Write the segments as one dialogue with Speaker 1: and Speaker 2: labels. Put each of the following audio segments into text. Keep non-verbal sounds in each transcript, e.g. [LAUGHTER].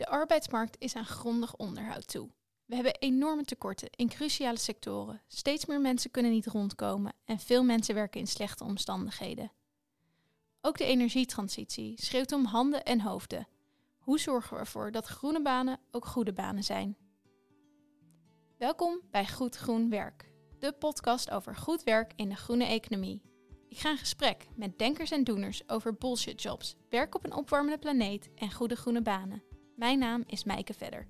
Speaker 1: De arbeidsmarkt is aan grondig onderhoud toe. We hebben enorme tekorten in cruciale sectoren. Steeds meer mensen kunnen niet rondkomen en veel mensen werken in slechte omstandigheden. Ook de energietransitie schreeuwt om handen en hoofden. Hoe zorgen we ervoor dat groene banen ook goede banen zijn? Welkom bij Goed Groen Werk, de podcast over goed werk in de groene economie. Ik ga in gesprek met denkers en doeners over bullshit jobs, werk op een opwarmende planeet en goede groene banen. Mijn naam is Mijke Vedder.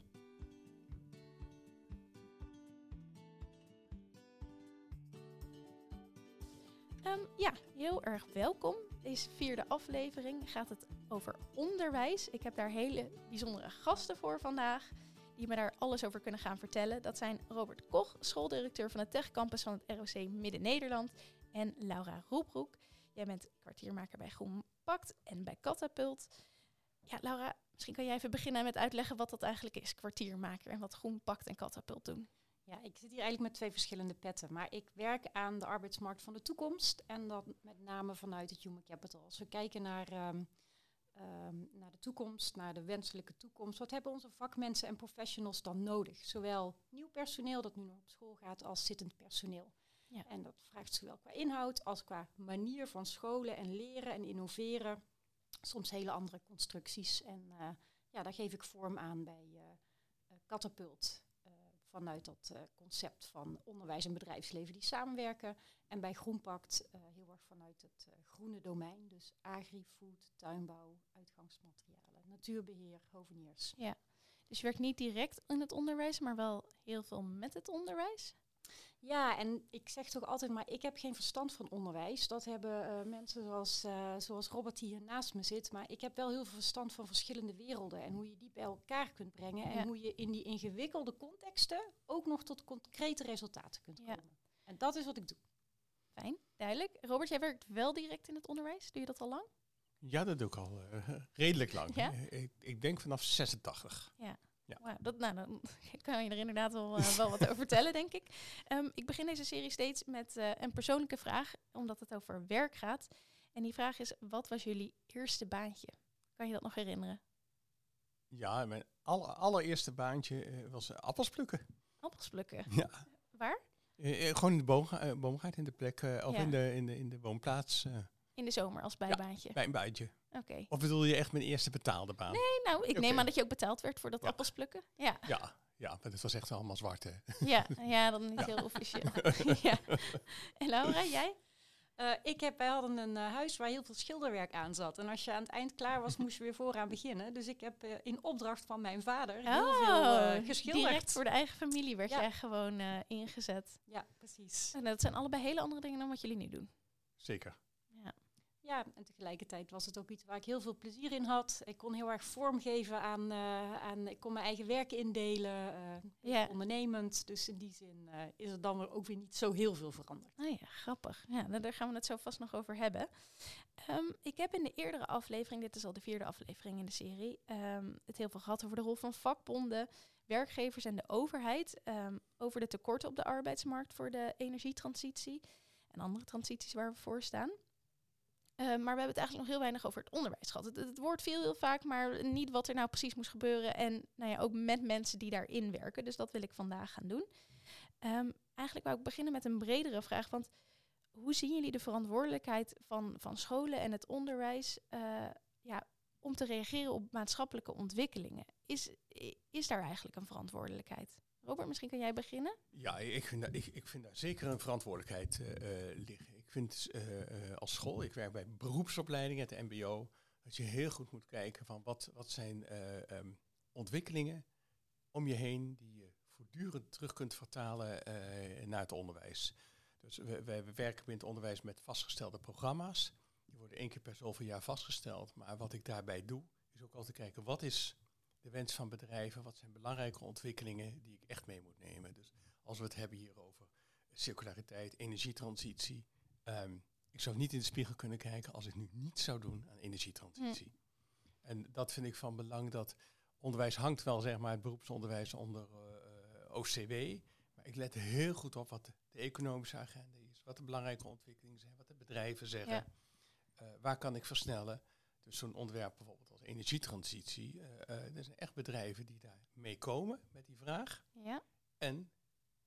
Speaker 1: Um, ja, heel erg welkom. Deze vierde aflevering gaat het over onderwijs. Ik heb daar hele bijzondere gasten voor vandaag die me daar alles over kunnen gaan vertellen. Dat zijn Robert Koch, schooldirecteur van de Tech Campus van het ROC Midden-Nederland en Laura Roebroek. Jij bent kwartiermaker bij Groen Pact en bij Catapult. Ja, Laura, misschien kan jij even beginnen met uitleggen wat dat eigenlijk is, kwartiermaker, en wat Groen Pact en Catapult doen.
Speaker 2: Ja, ik zit hier eigenlijk met twee verschillende petten. Maar ik werk aan de arbeidsmarkt van de toekomst. En dat met name vanuit het Human Capital. Als we kijken naar, um, naar de toekomst, naar de wenselijke toekomst. Wat hebben onze vakmensen en professionals dan nodig? Zowel nieuw personeel dat nu nog op school gaat als zittend personeel. Ja. En dat vraagt zowel qua inhoud als qua manier van scholen en leren en innoveren. Soms hele andere constructies. En uh, ja, daar geef ik vorm aan bij uh, Catapult vanuit dat concept van onderwijs en bedrijfsleven die samenwerken. En bij Groenpact heel erg vanuit het groene domein, dus agri-food, tuinbouw, uitgangsmaterialen, natuurbeheer, hoveniers.
Speaker 1: Ja, dus je werkt niet direct in het onderwijs, maar wel heel veel met het onderwijs?
Speaker 2: Ja, en ik zeg toch altijd maar, ik heb geen verstand van onderwijs. Dat hebben uh, mensen zoals, uh, zoals Robert die hier naast me zit. Maar ik heb wel heel veel verstand van verschillende werelden. En hoe je die bij elkaar kunt brengen. En hoe je in die ingewikkelde contexten ook nog tot concrete resultaten kunt komen. Ja. En dat is wat ik doe.
Speaker 1: Fijn, duidelijk. Robert, jij werkt wel direct in het onderwijs. Doe je dat al lang?
Speaker 3: Ja, dat doe ik al uh, redelijk lang. Ja? Ik, ik denk vanaf 86.
Speaker 1: Ja. Ja. dat, nou, dan [LAUGHS] kan je er inderdaad wel, uh, wel wat over [LAUGHS] vertellen, denk ik. Um, ik begin deze serie steeds met uh, een persoonlijke vraag, omdat het over werk gaat. En die vraag is, wat was jullie eerste baantje? Kan je dat nog herinneren?
Speaker 3: Ja, mijn aller, allereerste baantje uh, was appels plukken.
Speaker 1: Appels plukken?
Speaker 3: Ja.
Speaker 1: Waar?
Speaker 3: gewoon in de boom, boomgaard, in de plek, of ja. in, de, in, de, in de woonplaats.
Speaker 1: In de zomer als bijbaantje?
Speaker 3: Ja, bij een baantje.
Speaker 1: Oké.
Speaker 3: Of bedoel je echt mijn eerste betaalde baan?
Speaker 1: Nee, nou, ik neem aan dat je ook betaald werd voor dat ja. appels plukken. Ja.
Speaker 3: ja, ja, maar het was echt allemaal zwart, hè?
Speaker 1: Ja, ja dan niet heel officieel. [LAUGHS] [LAUGHS] ja. En Laura, jij?
Speaker 2: Uh, ik heb, wij hadden een uh, huis waar heel veel schilderwerk aan zat. En als je aan het eind klaar was, moest je weer vooraan beginnen. Dus ik heb uh, in opdracht van mijn vader heel
Speaker 1: oh,
Speaker 2: veel geschilderd.
Speaker 1: Direct voor de eigen familie werd ja. jij gewoon ingezet.
Speaker 2: Ja, precies.
Speaker 1: En dat zijn allebei hele andere dingen dan wat jullie nu doen.
Speaker 3: Zeker.
Speaker 2: Ja, en tegelijkertijd was het ook iets waar ik heel veel plezier in had. Ik kon heel erg vormgeven aan, uh, aan ik kon mijn eigen werk indelen, uh, ja. ondernemend. Dus in die zin uh, is er dan ook weer niet zo heel veel veranderd.
Speaker 1: Oh ja, grappig. Ja, daar gaan we het zo vast nog over hebben. Um, ik heb in de eerdere aflevering, dit is al de vierde aflevering in de serie, um, het heel veel gehad over de rol van vakbonden, werkgevers en de overheid. Um, over de tekorten op de arbeidsmarkt voor de energietransitie en andere transities waar we voor staan. Uh, maar we hebben het eigenlijk nog heel weinig over het onderwijs gehad. Het, het, woord viel heel vaak, maar niet wat er nou precies moest gebeuren. En nou ja, ook met mensen die daarin werken. Dus dat wil ik vandaag gaan doen. Um, eigenlijk wou ik beginnen met een bredere vraag. Want hoe zien jullie de verantwoordelijkheid van, van scholen en het onderwijs uh, ja, om te reageren op maatschappelijke ontwikkelingen? Is, is daar eigenlijk een verantwoordelijkheid? Robert, misschien kan jij beginnen?
Speaker 3: Ja, ik vind, daar, ik, vind daar zeker een verantwoordelijkheid uh, liggen. Ik vind uh, als school, ik werk bij beroepsopleidingen, het MBO, dat je heel goed moet kijken van wat, wat zijn uh, um, ontwikkelingen om je heen die je voortdurend terug kunt vertalen naar het onderwijs. Dus we, we, werken in het onderwijs met vastgestelde programma's. Die worden één keer per zoveel jaar vastgesteld. Maar wat ik daarbij doe, is ook altijd kijken wat is de wens van bedrijven, wat zijn belangrijke ontwikkelingen die ik echt mee moet nemen. Dus als we het hebben hier over circulariteit, energietransitie, Um, ik zou niet in de spiegel kunnen kijken als ik nu niets zou doen aan energietransitie. En dat vind ik van belang dat onderwijs hangt wel, zeg maar, het beroepsonderwijs onder uh, OCW. Maar ik let heel goed op wat de economische agenda is, wat de belangrijke ontwikkelingen zijn, wat de bedrijven zeggen. Ja. Uh, waar kan ik versnellen? Dus zo'n onderwerp bijvoorbeeld als energietransitie. Uh, er zijn echt bedrijven die daar mee komen met die vraag.
Speaker 1: Ja.
Speaker 3: En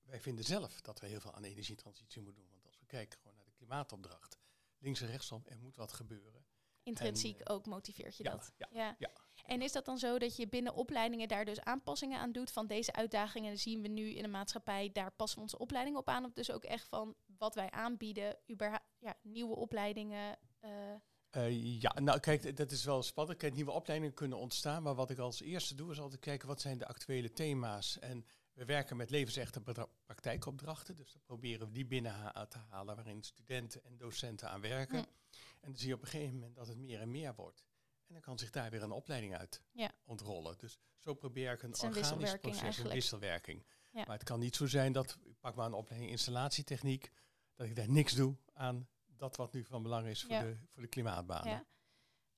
Speaker 3: wij vinden zelf dat we heel veel aan energietransitie moeten doen. Want als we kijken klimaatopdracht, links en rechtsom, er moet wat gebeuren.
Speaker 1: Intrinsiek ook motiveert je
Speaker 3: ja,
Speaker 1: dat.
Speaker 3: Ja, ja.
Speaker 1: En is dat dan zo dat je binnen opleidingen daar dus aanpassingen aan doet? Van deze uitdagingen zien we nu in de maatschappij, daar passen we onze opleiding op aan. Of dus ook echt van wat wij aanbieden, ja, nieuwe opleidingen.
Speaker 3: Uh. ja, nou kijk, dat is wel spannend. Kijk, nieuwe opleidingen kunnen ontstaan. Maar wat ik als eerste doe, is altijd kijken wat zijn de actuele thema's. En we werken met levensechte praktijkopdrachten. Dus dan proberen we die binnen te halen waarin studenten en docenten aan werken. En dan zie je op een gegeven moment dat het meer en meer wordt. En dan kan zich daar weer een opleiding uit
Speaker 1: ja.
Speaker 3: ontrollen. Dus zo probeer ik een,
Speaker 1: een
Speaker 3: organisch proces, een wisselwerking. Maar het kan niet zo zijn dat, ik pak maar een opleiding installatietechniek, dat ik daar niks doe aan dat wat nu van belang is voor, de, voor de klimaatbanen.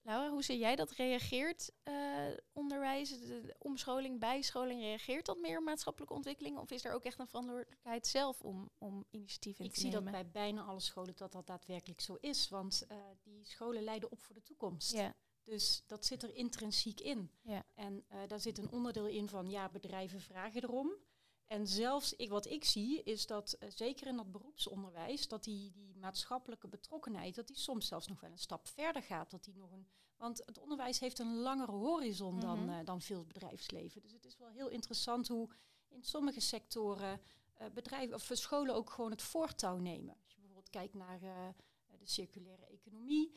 Speaker 1: Laura, hoe zie jij dat reageert uh, onderwijs, de omscholing, bijscholing, reageert dat meer maatschappelijke ontwikkeling? Of is er ook echt een verantwoordelijkheid zelf om, om initiatieven
Speaker 2: in
Speaker 1: te
Speaker 2: nemen?
Speaker 1: Ik
Speaker 2: zie dat bij bijna alle scholen dat dat daadwerkelijk zo is, want uh, die scholen leiden op voor de toekomst.
Speaker 1: Ja.
Speaker 2: Dus dat zit er intrinsiek in.
Speaker 1: Ja.
Speaker 2: En uh, daar zit een onderdeel in van, ja, bedrijven vragen erom. En zelfs ik, wat ik zie, is dat uh, zeker in dat beroepsonderwijs, dat die, die maatschappelijke betrokkenheid, dat die soms zelfs nog wel een stap verder gaat. Dat die nog een, want het onderwijs heeft een langere horizon dan, mm -hmm. uh, dan veel bedrijfsleven. Dus het is wel heel interessant hoe in sommige sectoren uh, bedrijven of scholen ook gewoon het voortouw nemen. Als je bijvoorbeeld kijkt naar de circulaire economie,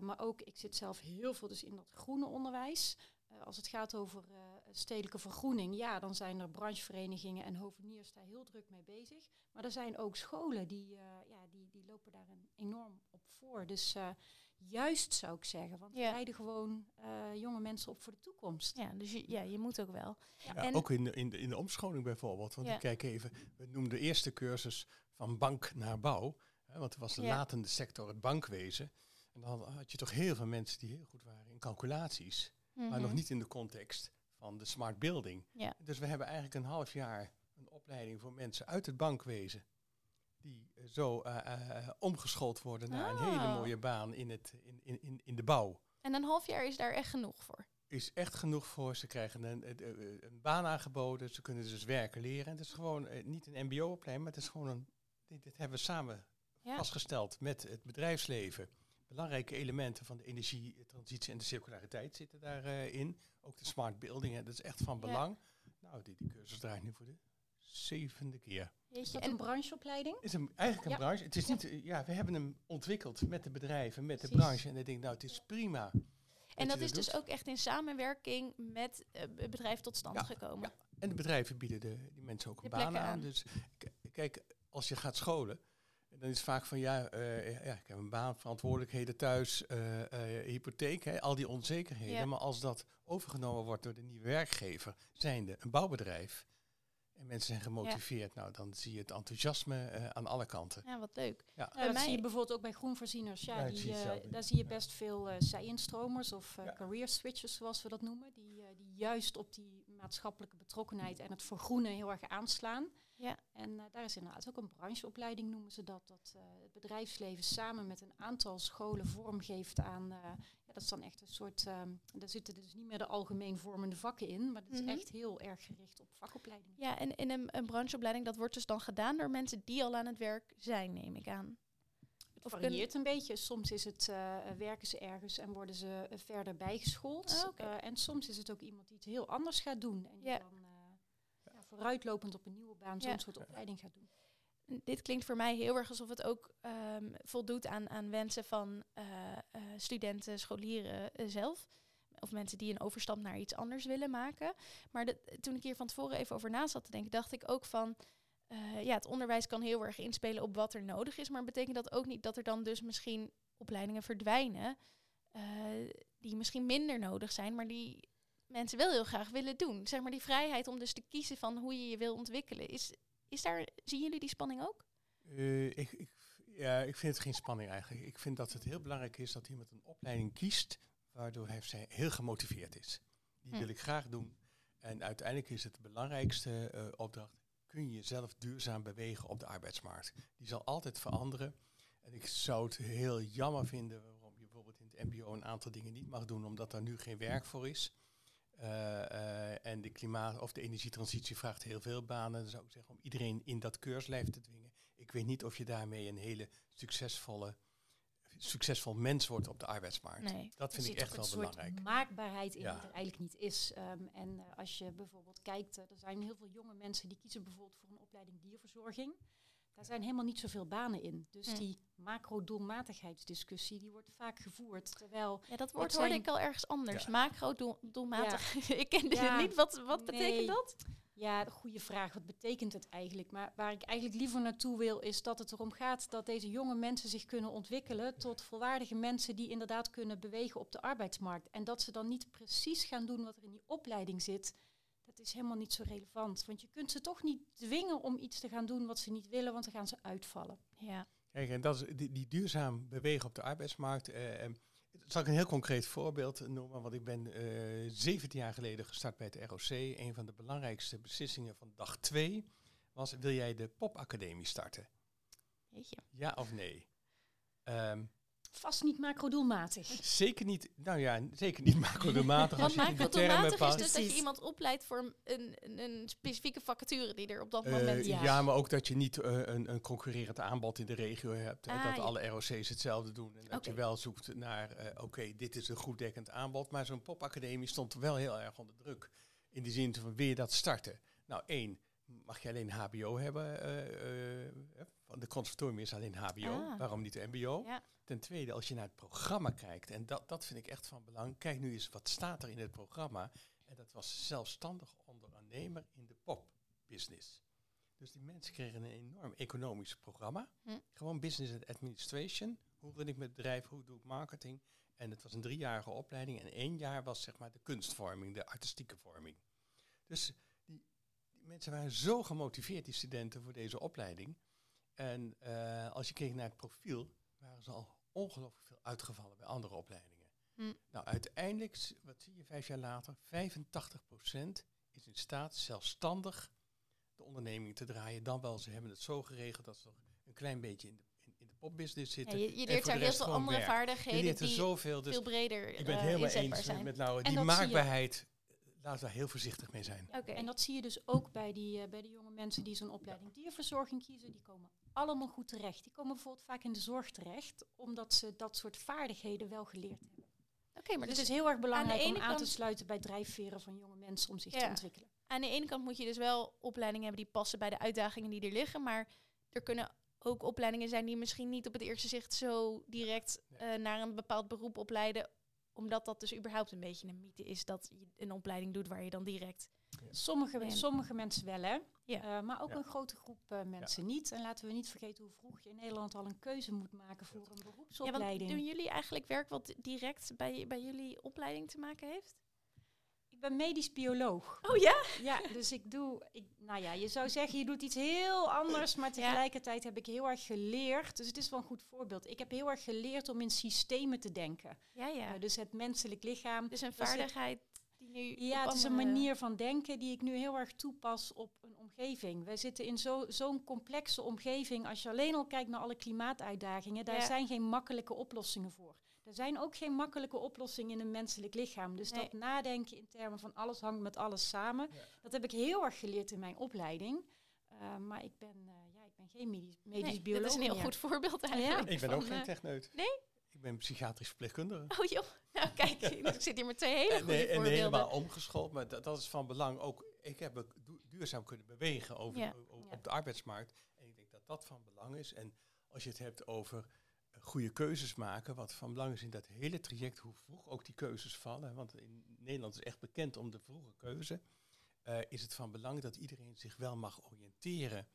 Speaker 2: maar ook, ik zit zelf heel veel dus in dat groene onderwijs. Als het gaat over stedelijke vergroening, ja, dan zijn er brancheverenigingen en hoveniers daar heel druk mee bezig. Maar er zijn ook scholen die, uh, ja, die, die lopen daar een enorm op voor. Dus uh, juist zou ik zeggen, want ja. we leiden gewoon uh, jonge mensen op voor de toekomst.
Speaker 1: Ja, dus je, ja, je moet ook wel.
Speaker 3: Ja, en ook in de, in, de, in de omscholing bijvoorbeeld. Want ja. ik kijk even, we noemen de eerste cursus van bank naar bouw. Hè, want er was de ja. latende sector het bankwezen. En dan had je toch heel veel mensen die heel goed waren in calculaties. Mm -hmm. Maar nog niet in de context van de smart building.
Speaker 1: Ja.
Speaker 3: Dus we hebben eigenlijk een half jaar een opleiding voor mensen uit het bankwezen. Die uh, zo uh, uh, omgeschoold worden naar
Speaker 1: Ah.
Speaker 3: een hele mooie baan in, het, in, in, in, in de bouw.
Speaker 1: En een half jaar is daar echt genoeg voor.
Speaker 3: Is echt genoeg voor. Ze krijgen een, een, een baan aangeboden. Ze kunnen dus werken leren. Het is gewoon eh, niet een mbo-opleiding, maar het is gewoon een... Dit, dit hebben we samen
Speaker 1: Ja.
Speaker 3: vastgesteld met het bedrijfsleven. Belangrijke elementen van de energietransitie en de circulariteit zitten daarin. Ook de smart building, hè, dat is echt van
Speaker 1: Ja.
Speaker 3: belang. Nou, die, die cursus draait nu voor de zevende keer.
Speaker 2: Is dat
Speaker 1: en
Speaker 2: een brancheopleiding?
Speaker 3: Het is een, eigenlijk een
Speaker 2: Ja.
Speaker 3: branche. Het is niet, eh, ja, we hebben hem ontwikkeld met de bedrijven, met de branche. En ik denk, nou, het is prima.
Speaker 1: En dat is dus ook echt in samenwerking met eh, het bedrijf tot stand
Speaker 3: Ja,
Speaker 1: gekomen.
Speaker 3: En de bedrijven bieden de, die mensen ook
Speaker 1: De
Speaker 3: een baan aan.
Speaker 1: aan.
Speaker 3: Dus kijk, als je gaat scholen, dan is het vaak van ja, eh, ja, ik heb een baan, verantwoordelijkheden thuis, eh, eh, hypotheek, hè, al die onzekerheden.
Speaker 1: Ja.
Speaker 3: Maar als dat overgenomen wordt door de nieuwe werkgever, zijnde een bouwbedrijf, en mensen zijn gemotiveerd, nou dan zie je het enthousiasme eh, aan alle kanten.
Speaker 1: Ja, wat leuk.
Speaker 3: Ja.
Speaker 2: Dat
Speaker 1: mij-
Speaker 2: zie je bijvoorbeeld ook bij groenvoorzieners. Ja, die, eh, daar zie je
Speaker 3: Ja.
Speaker 2: best veel eh zij-instromers of eh,
Speaker 3: Ja.
Speaker 2: career switchers, zoals we dat noemen. Die, eh, die juist op die maatschappelijke betrokkenheid en het vergroenen heel erg aanslaan.
Speaker 1: Ja.
Speaker 2: En eh, daar is inderdaad ook een brancheopleiding, noemen ze dat. Dat eh, het bedrijfsleven samen met een aantal scholen vormgeeft aan... eh, ja, dat is dan echt een soort... ehm, daar zitten dus niet meer de algemeen vormende vakken in. Maar dat is
Speaker 1: Mhm.
Speaker 2: echt heel erg gericht op vakopleidingen.
Speaker 1: Ja, en in een, een brancheopleiding, dat wordt dus dan gedaan door mensen die al aan het werk zijn, neem ik aan.
Speaker 2: Het
Speaker 1: Of
Speaker 2: varieert een beetje. Soms is het, werken ze ergens en worden ze verder bijgeschoold. Eh, en soms is het ook iemand die het heel anders gaat doen. En die
Speaker 1: Ja.
Speaker 2: dan ja, vooruitlopend op een nieuwe baan zo'n
Speaker 1: Ja.
Speaker 2: soort opleiding gaat doen.
Speaker 1: Dit klinkt voor mij heel erg alsof het ook ehm, voldoet aan, aan wensen van eh, eh, studenten, scholieren eh, zelf. Of mensen die een overstap naar iets anders willen maken. Maar toen ik hier van tevoren even over na zat te denken, dacht ik ook van... ja, het onderwijs kan heel erg inspelen op wat er nodig is. Maar betekent dat ook niet dat er dan dus misschien opleidingen verdwijnen... die misschien minder nodig zijn, maar die mensen wel heel graag willen doen? Zeg maar die vrijheid om dus te kiezen van hoe je je wil ontwikkelen. Is, is daar, zien jullie die spanning ook?
Speaker 3: Eh, ik, ik, ja, ik vind het geen spanning eigenlijk. Ik vind dat het heel belangrijk is dat iemand een opleiding kiest waardoor hij zij heel gemotiveerd is. Die
Speaker 1: Hm.
Speaker 3: wil ik graag doen. En uiteindelijk is het de belangrijkste eh, opdracht. Kun je jezelf duurzaam bewegen op de arbeidsmarkt? Die zal altijd veranderen. En ik zou het heel jammer vinden waarom je bijvoorbeeld in het mbo een aantal dingen niet mag doen omdat er nu geen werk voor is. Eh, eh, en de klimaat- of de energietransitie vraagt heel veel banen. Dan zou ik zeggen om iedereen in dat keurslijf te dwingen. Ik weet niet of je daarmee een hele succesvolle, succesvol mens wordt op de arbeidsmarkt.
Speaker 1: Nee.
Speaker 3: Dat vind ik echt wel belangrijk.
Speaker 2: maakbaarheid in
Speaker 3: Ja.
Speaker 2: die er eigenlijk niet is. Ehm, en eh, als je bijvoorbeeld kijkt, er zijn heel veel jonge mensen die kiezen bijvoorbeeld voor een opleiding dierverzorging. Daar zijn helemaal niet zoveel banen in. Dus die macro-doelmatigheidsdiscussie die wordt vaak gevoerd. Terwijl
Speaker 1: Ja, dat woord hoorde
Speaker 2: zijn-
Speaker 1: ik al ergens anders.
Speaker 3: Ja.
Speaker 1: Macro, doel, doelmatig. [LAUGHS] ik kende
Speaker 2: Ja.
Speaker 1: het niet. Wat, wat betekent dat?
Speaker 2: Ja, goede vraag. Wat betekent het eigenlijk? Maar waar ik eigenlijk liever naartoe wil, is dat het erom gaat dat deze jonge mensen zich kunnen ontwikkelen tot volwaardige mensen die inderdaad kunnen bewegen op de arbeidsmarkt. En dat ze dan niet precies gaan doen wat er in die opleiding zit. Is helemaal niet zo relevant. Want je kunt ze toch niet dwingen om iets te gaan doen wat ze niet willen, want dan gaan ze uitvallen.
Speaker 1: Ja.
Speaker 3: Kijk, en dat is die, die duurzaam bewegen op de arbeidsmarkt. eh, eh, zal ik een heel concreet voorbeeld noemen? Want ik ben eh 17 jaar geleden gestart bij het ROC. Een van de belangrijkste beslissingen van dag 2 was: wil jij de popacademie starten?
Speaker 1: Jeetje.
Speaker 3: Ja of nee? Ehm,
Speaker 2: Vast niet macro-doelmatig.
Speaker 3: zeker niet, nou ja, zeker niet macrodoelmatig. [LAUGHS] als
Speaker 1: Want
Speaker 3: je in de
Speaker 1: macro-doelmatig
Speaker 3: termen
Speaker 1: is dus dat je iemand opleidt voor een, een, een specifieke vacature die er op dat
Speaker 3: Eh,
Speaker 1: moment
Speaker 3: ja.
Speaker 1: is.
Speaker 2: ja.
Speaker 3: maar ook dat je niet eh, een, een concurrerend aanbod in de regio hebt. hè,
Speaker 1: Ah,
Speaker 3: dat
Speaker 1: ja.
Speaker 3: alle ROC's hetzelfde doen. En dat je wel zoekt naar, eh, oké, dit is een goed dekkend aanbod. Maar zo'n popacademie stond wel heel erg onder druk. In die zin van, wil je dat starten? Nou, één, mag je alleen HBO hebben. De conservatorium is alleen HBO.
Speaker 1: Ah.
Speaker 3: Waarom niet de MBO?
Speaker 1: Ja.
Speaker 3: Ten tweede, als je naar het programma kijkt, en dat, dat vind ik echt van belang. Kijk nu eens, wat staat er in het programma? En dat was zelfstandig ondernemer in de popbusiness. Dus die mensen kregen een enorm economisch programma.
Speaker 1: Hm.
Speaker 3: Gewoon business and administration. Hoe run ik mijn bedrijf, hoe doe ik marketing? En het was een driejarige opleiding. En één jaar was zeg maar de kunstvorming, de artistieke vorming. Dus die, die mensen waren zo gemotiveerd, die studenten, voor deze opleiding. En eh, als je keek naar het profiel, waren ze al ongelooflijk veel uitgevallen bij andere opleidingen.
Speaker 1: Hm.
Speaker 3: Nou, uiteindelijk, wat zie je vijf jaar later, 85% is in staat zelfstandig de onderneming te draaien. Dan wel, ze hebben het zo geregeld dat ze nog een klein beetje in de, in, in de popbusiness
Speaker 1: Ja,
Speaker 3: zitten.
Speaker 1: je, je leert daar heel veel andere
Speaker 3: werk. Je
Speaker 1: vaardigheden
Speaker 3: leert er
Speaker 1: die
Speaker 3: zoveel, dus
Speaker 1: veel breder
Speaker 3: ik ben het
Speaker 1: eh,
Speaker 3: helemaal eens
Speaker 1: zijn.
Speaker 3: met nou,
Speaker 2: En
Speaker 3: die maakbaarheid. Laten we daar heel voorzichtig mee zijn.
Speaker 1: Oké.
Speaker 2: En dat zie je dus ook bij die, eh, bij die jonge mensen die zo'n opleiding dierverzorging kiezen. Die komen allemaal goed terecht. Die komen bijvoorbeeld vaak in de zorg terecht, omdat ze dat soort vaardigheden wel geleerd hebben.
Speaker 1: Oké, maar
Speaker 2: dus
Speaker 1: dus
Speaker 2: het is heel erg belangrijk om
Speaker 1: ene
Speaker 2: aan te sluiten bij drijfveren van jonge mensen om zich te
Speaker 1: Ja.
Speaker 2: ontwikkelen.
Speaker 1: aan de ene kant moet je dus wel opleidingen hebben die passen bij de uitdagingen die er liggen. Maar er kunnen ook opleidingen zijn die misschien niet op het eerste zicht zo direct
Speaker 3: Nee.
Speaker 1: eh, naar een bepaald beroep opleiden. Omdat dat dus überhaupt een beetje een mythe is dat je een opleiding doet waar je dan direct...
Speaker 2: Sommige,
Speaker 1: En-
Speaker 2: sommige mensen wel, hè?
Speaker 1: Ja.
Speaker 2: Eh, maar ook
Speaker 3: Ja.
Speaker 2: een grote groep eh, mensen niet. En laten we niet vergeten hoe vroeg je in Nederland al een keuze moet maken voor een
Speaker 1: Ja, want
Speaker 2: beroepsopleiding.
Speaker 1: doen jullie eigenlijk werk wat direct bij, bij jullie opleiding te maken heeft?
Speaker 2: Ik ben medisch bioloog.
Speaker 1: Oh ja?
Speaker 2: Ja, dus ik doe, ik, nou ja, je zou zeggen je doet iets heel anders, maar tegelijkertijd heb ik heel erg geleerd, dus het is wel een goed voorbeeld. Ik heb heel erg geleerd om in systemen te denken.
Speaker 1: Ja, ja.
Speaker 2: Eh, dus het menselijk lichaam.
Speaker 1: dus een
Speaker 2: het-
Speaker 1: vaardigheid die nu...
Speaker 2: Ja, het is een manier van denken die ik nu heel erg toepas op een omgeving. Wij zitten in zo- zo'n complexe omgeving. Als je alleen al kijkt naar alle klimaatuitdagingen, daar
Speaker 1: Ja.
Speaker 2: zijn geen makkelijke oplossingen voor. Er zijn ook geen makkelijke oplossingen in een menselijk lichaam. Dus
Speaker 1: Nee.
Speaker 2: dat nadenken in termen van alles hangt met alles samen,
Speaker 3: Ja.
Speaker 2: dat heb ik heel erg geleerd in mijn opleiding. Uh, maar ik ben, uh, ja, ik ben geen medisch, medisch
Speaker 1: Nee,
Speaker 2: bioloog.
Speaker 1: Dat is een heel
Speaker 2: meer.
Speaker 1: goed voorbeeld
Speaker 2: Ja.
Speaker 1: eigenlijk.
Speaker 3: Ik ben
Speaker 1: van,
Speaker 3: ook geen
Speaker 1: eh,
Speaker 3: techneut.
Speaker 1: nee?
Speaker 3: Ik ben psychiatrisch verpleegkundige.
Speaker 1: Oh joh, nou kijk, [LAUGHS] ik zit hier met twee hele
Speaker 3: En,
Speaker 1: goede
Speaker 3: nee, en helemaal omgeschoold, maar dat, dat is van belang ook. Ik heb duurzaam kunnen bewegen over,
Speaker 1: Ja.
Speaker 3: o- o-
Speaker 2: Ja.
Speaker 3: op de arbeidsmarkt. En ik denk dat dat van belang is. En als je het hebt over eh, goede keuzes maken, wat van belang is in dat hele traject, hoe vroeg ook die keuzes vallen. Want in Nederland is echt bekend om de vroege keuze. eh, is het van belang dat iedereen zich wel mag oriënteren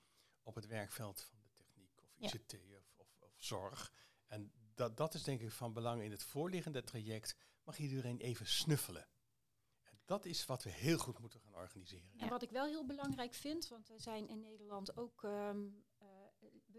Speaker 3: op het werkveld van de techniek of
Speaker 1: Ja.
Speaker 3: ICT of, of, of zorg. En dat, dat is denk ik van belang in het voorliggende traject. Mag iedereen even snuffelen. En dat is wat we heel goed moeten gaan organiseren.
Speaker 1: Ja.
Speaker 2: En wat ik wel heel belangrijk vind, want we zijn in Nederland ook, ehm, eh,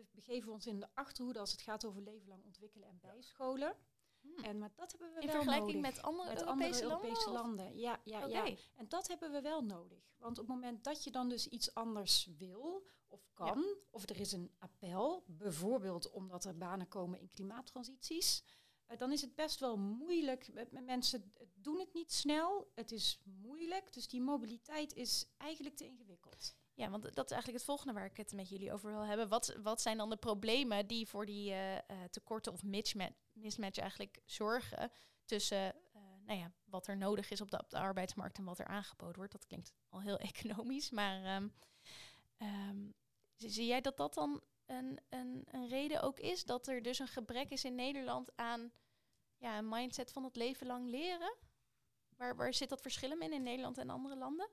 Speaker 2: we begeven ons in de achterhoede als het gaat over leven lang ontwikkelen en bijscholen.
Speaker 1: Hmm.
Speaker 2: En, maar dat hebben we
Speaker 1: In
Speaker 2: wel
Speaker 1: vergelijking
Speaker 2: nodig.
Speaker 1: met andere
Speaker 2: met
Speaker 1: Europese
Speaker 2: andere Europese
Speaker 1: landen?
Speaker 2: landen. Ja, ja,
Speaker 1: Oké.
Speaker 2: ja. En dat hebben we wel nodig. Want op het moment dat je dan dus iets anders wil of kan, of er is een appel, bijvoorbeeld omdat er banen komen in klimaattransities, eh, dan is het best wel moeilijk. Mensen doen het niet snel, het is moeilijk. Dus die mobiliteit is eigenlijk te ingewikkeld.
Speaker 1: Ja, want dat is eigenlijk het volgende waar ik het met jullie over wil hebben. Wat, wat zijn dan de problemen die voor die eh, eh, tekorten of mismatch, mismatch eigenlijk zorgen tussen eh, nou ja, wat er nodig is op de, op de arbeidsmarkt en wat er aangeboden wordt? Dat klinkt al heel [LAUGHS] economisch, maar ehm, ehm, zie jij dat dat dan een, een, een reden ook is? Dat er dus een gebrek is in Nederland aan ja, een mindset van het leven lang leren? Waar, waar zit dat verschil in in Nederland en andere landen?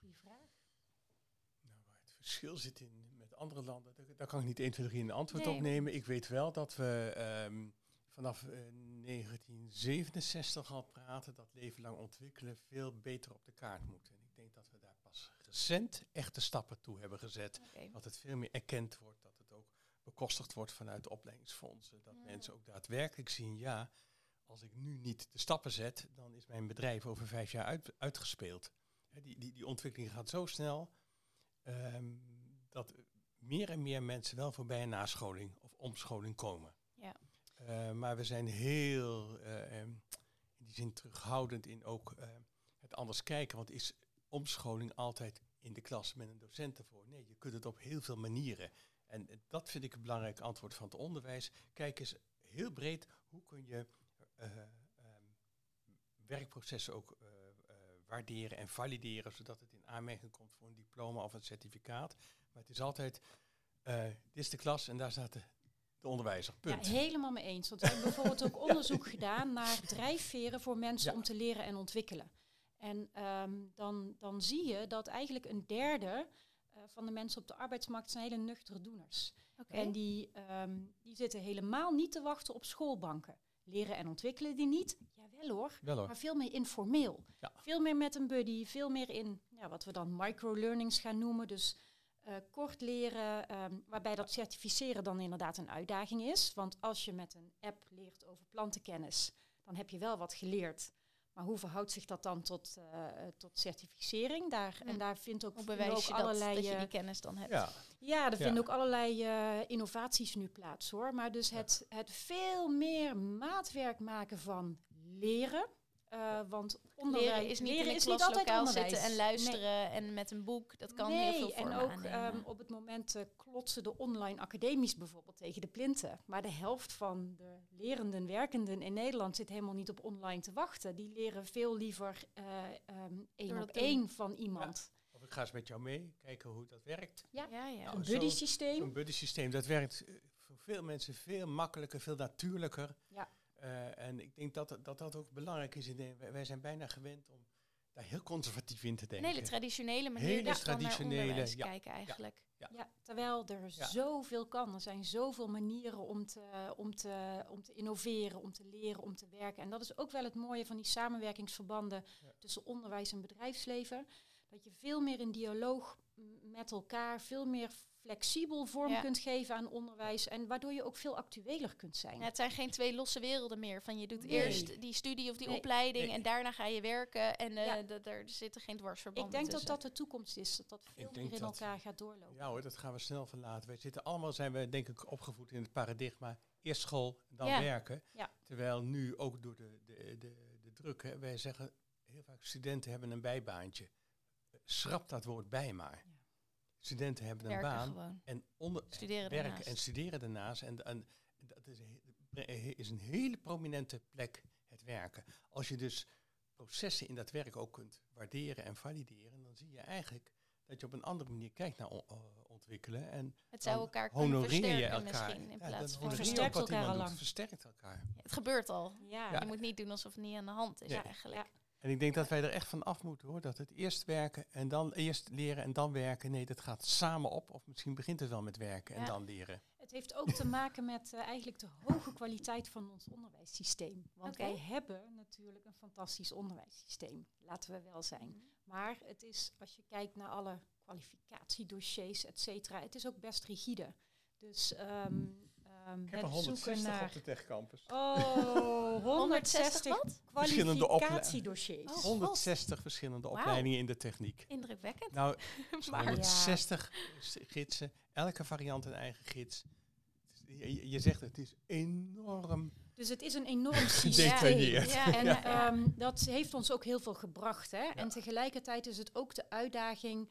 Speaker 2: Goeie vraag.
Speaker 3: Nou, waar het verschil zit in met andere landen, daar, daar kan ik niet 1, 2, 3 een antwoord
Speaker 1: Nee.
Speaker 3: op nemen. Ik weet wel dat we ehm, vanaf eh, 1967 al praten dat leven lang ontwikkelen veel beter op de kaart moet. En ik denk dat we daar pas recent echte stappen toe hebben gezet. Dat het veel meer erkend wordt, dat het ook bekostigd wordt vanuit de opleidingsfondsen. Dat
Speaker 1: Ja.
Speaker 3: mensen ook daadwerkelijk zien, ja, als ik nu niet de stappen zet, dan is mijn bedrijf over vijf jaar uit, uitgespeeld. Die, die, die ontwikkeling gaat zo snel ehm, dat meer en meer mensen wel voorbij een nascholing of omscholing komen.
Speaker 1: Ja.
Speaker 3: Eh, maar we zijn heel eh, ehm, in die zin terughoudend in ook eh, het anders kijken. Want is omscholing altijd in de klas met een docent ervoor? Nee, je kunt het op heel veel manieren. En dat vind ik een belangrijk antwoord van het onderwijs. Kijk eens heel breed, hoe kun je eh, ehm, werkprocessen ook waarderen en valideren, zodat het in aanmerking komt voor een diploma of een certificaat. Maar het is altijd, eh, dit is de klas en daar staat de, de onderwijzer. Punt.
Speaker 2: Ja, helemaal mee eens. Want we hebben bijvoorbeeld ook [LAUGHS] onderzoek gedaan naar drijfveren voor mensen
Speaker 3: Ja.
Speaker 2: om te leren en ontwikkelen. En ehm, dan, dan zie je dat eigenlijk een derde eh, van de mensen op de arbeidsmarkt zijn hele nuchtere doeners. En die, ehm, die zitten helemaal niet te wachten op schoolbanken. Leren en ontwikkelen die niet? Hoor.
Speaker 3: Wel hoor.
Speaker 2: Maar veel meer informeel.
Speaker 3: Ja.
Speaker 2: Veel meer met een buddy, veel meer in ja, wat we dan microlearnings gaan noemen. Dus eh, kort leren, ehm, waarbij dat certificeren dan inderdaad een uitdaging is. Want als je met een app leert over plantenkennis, dan heb je wel wat geleerd. Maar hoe verhoudt zich dat dan tot, eh, eh, tot certificering? Daar. En daar vindt ook,
Speaker 1: bewijs
Speaker 2: ook
Speaker 1: je dat,
Speaker 2: allerlei...
Speaker 1: dat je
Speaker 2: eh,
Speaker 1: die kennis dan hebt?
Speaker 3: Ja,
Speaker 2: ja, er
Speaker 3: Ja.
Speaker 2: vinden ook allerlei eh, innovaties nu plaats hoor. Maar dus het, het veel meer maatwerk maken van leren. eh, want onderwijs,
Speaker 1: Leren is niet
Speaker 2: leren
Speaker 1: in
Speaker 2: is niet altijd onderwijs.
Speaker 1: zitten en luisteren en met een boek. Dat kan
Speaker 2: nee,
Speaker 1: heel veel
Speaker 2: en
Speaker 1: vormen
Speaker 2: ook
Speaker 1: aannemen.
Speaker 2: ehm, op het moment eh, klotsen de online academies bijvoorbeeld tegen de plinten. Maar de helft van de lerenden, werkenden in Nederland zit helemaal niet op online te wachten. Die leren veel liever eh ehm één op één van iemand.
Speaker 3: of ik ga eens met jou mee, kijken hoe dat werkt.
Speaker 2: Ja.
Speaker 1: ja, ja.
Speaker 3: Nou,
Speaker 2: Een buddy systeem.
Speaker 3: Zo'n buddy systeem, dat werkt voor veel mensen veel makkelijker, veel natuurlijker.
Speaker 2: Ja.
Speaker 3: Eh, en ik denk dat, dat dat ook belangrijk is. In de, wij, zijn bijna gewend om daar heel conservatief in te
Speaker 1: Een
Speaker 3: denken.
Speaker 1: hele traditionele manier
Speaker 3: Hele
Speaker 1: van naar
Speaker 3: traditionele,
Speaker 1: onderwijs
Speaker 3: ja,
Speaker 1: kijken eigenlijk.
Speaker 2: Ja, terwijl er
Speaker 3: Ja.
Speaker 2: zoveel kan. Er zijn zoveel manieren om te, om, te, om te innoveren, om te leren, om te werken. En dat is ook wel het mooie van die samenwerkingsverbanden
Speaker 3: Ja.
Speaker 2: tussen onderwijs en bedrijfsleven. Dat je veel meer in dialoog met elkaar, veel meer flexibel vorm
Speaker 1: Ja.
Speaker 2: kunt geven aan onderwijs. En waardoor je ook veel actueler kunt zijn.
Speaker 1: Ja, het zijn geen twee losse werelden meer. Van je doet
Speaker 2: Nee.
Speaker 1: eerst die studie of die
Speaker 2: Nee.
Speaker 1: opleiding
Speaker 3: Nee.
Speaker 1: en daarna ga je werken. En eh,
Speaker 2: Ja.
Speaker 1: dat er zitten geen
Speaker 2: Ik
Speaker 1: dwarsverbanden
Speaker 2: denk dat
Speaker 1: tussen.
Speaker 2: dat de toekomst is. Dat dat veel
Speaker 3: Ik
Speaker 2: meer in
Speaker 3: dat-
Speaker 2: elkaar gaat doorlopen.
Speaker 3: Ja hoor, dat gaan we snel verlaten. Wij zitten allemaal, zijn we denk ik opgevoed in het paradigma. Eerst school, dan
Speaker 1: Ja.
Speaker 3: werken.
Speaker 2: Ja.
Speaker 3: Terwijl nu ook door de, de, de, de druk, hè, wij zeggen heel vaak studenten hebben een bijbaantje. Schrap dat woord bij maar. Studenten hebben een
Speaker 1: werken
Speaker 3: baan
Speaker 1: gewoon.
Speaker 3: en onder,
Speaker 1: Studeren
Speaker 3: werken
Speaker 1: daarnaast.
Speaker 3: en studeren daarnaast. En, en dat is, is een hele prominente plek, het werken. Als je dus processen in dat werk ook kunt waarderen en valideren, dan zie je eigenlijk dat je op een andere manier kijkt naar on- ontwikkelen. En
Speaker 1: Het zou elkaar kunnen
Speaker 3: honoreer je
Speaker 1: versterken
Speaker 3: elkaar.
Speaker 1: misschien. In
Speaker 3: Ja,
Speaker 1: plaats van...
Speaker 2: Versterkt elkaar al lang.
Speaker 3: Versterkt elkaar.
Speaker 1: Het gebeurt al.
Speaker 2: Ja.
Speaker 1: Je moet niet doen alsof het niet aan de hand is eigenlijk.
Speaker 3: En ik denk dat wij er echt van af moeten hoor. Dat het eerst werken en dan eerst leren en dan werken. Nee, dat gaat samen op. Of misschien begint het wel met werken en dan leren.
Speaker 2: Het heeft ook te maken met eh, eigenlijk de hoge kwaliteit van ons onderwijssysteem. Want wij hebben natuurlijk een fantastisch onderwijssysteem, laten we wel zijn. Maar het is, als je kijkt naar alle kwalificatiedossiers, et cetera, het is ook best rigide. Dus ehm ehm,
Speaker 3: Ik heb
Speaker 2: het
Speaker 3: er
Speaker 2: zoeken
Speaker 3: 160
Speaker 2: naar...
Speaker 3: op de techcampus.
Speaker 2: Oh, [LAUGHS]
Speaker 1: 160
Speaker 2: 160
Speaker 1: wat?
Speaker 3: Verschillende
Speaker 2: kwalificatiedossiers.
Speaker 1: Oh.
Speaker 3: 160 verschillende opleidingen in de techniek.
Speaker 1: Indrukwekkend.
Speaker 3: Nou, [LAUGHS]
Speaker 1: Maar-
Speaker 3: 160 s- gidsen. Elke variant een eigen gids. je, je zegt het is enorm
Speaker 2: Dus het is een enorm [LAUGHS] systeem.
Speaker 3: gedetailleerd.
Speaker 1: Ja,
Speaker 2: En
Speaker 1: ja.
Speaker 2: ehm, dat heeft ons ook heel veel gebracht. Hè? En tegelijkertijd is het ook de uitdaging,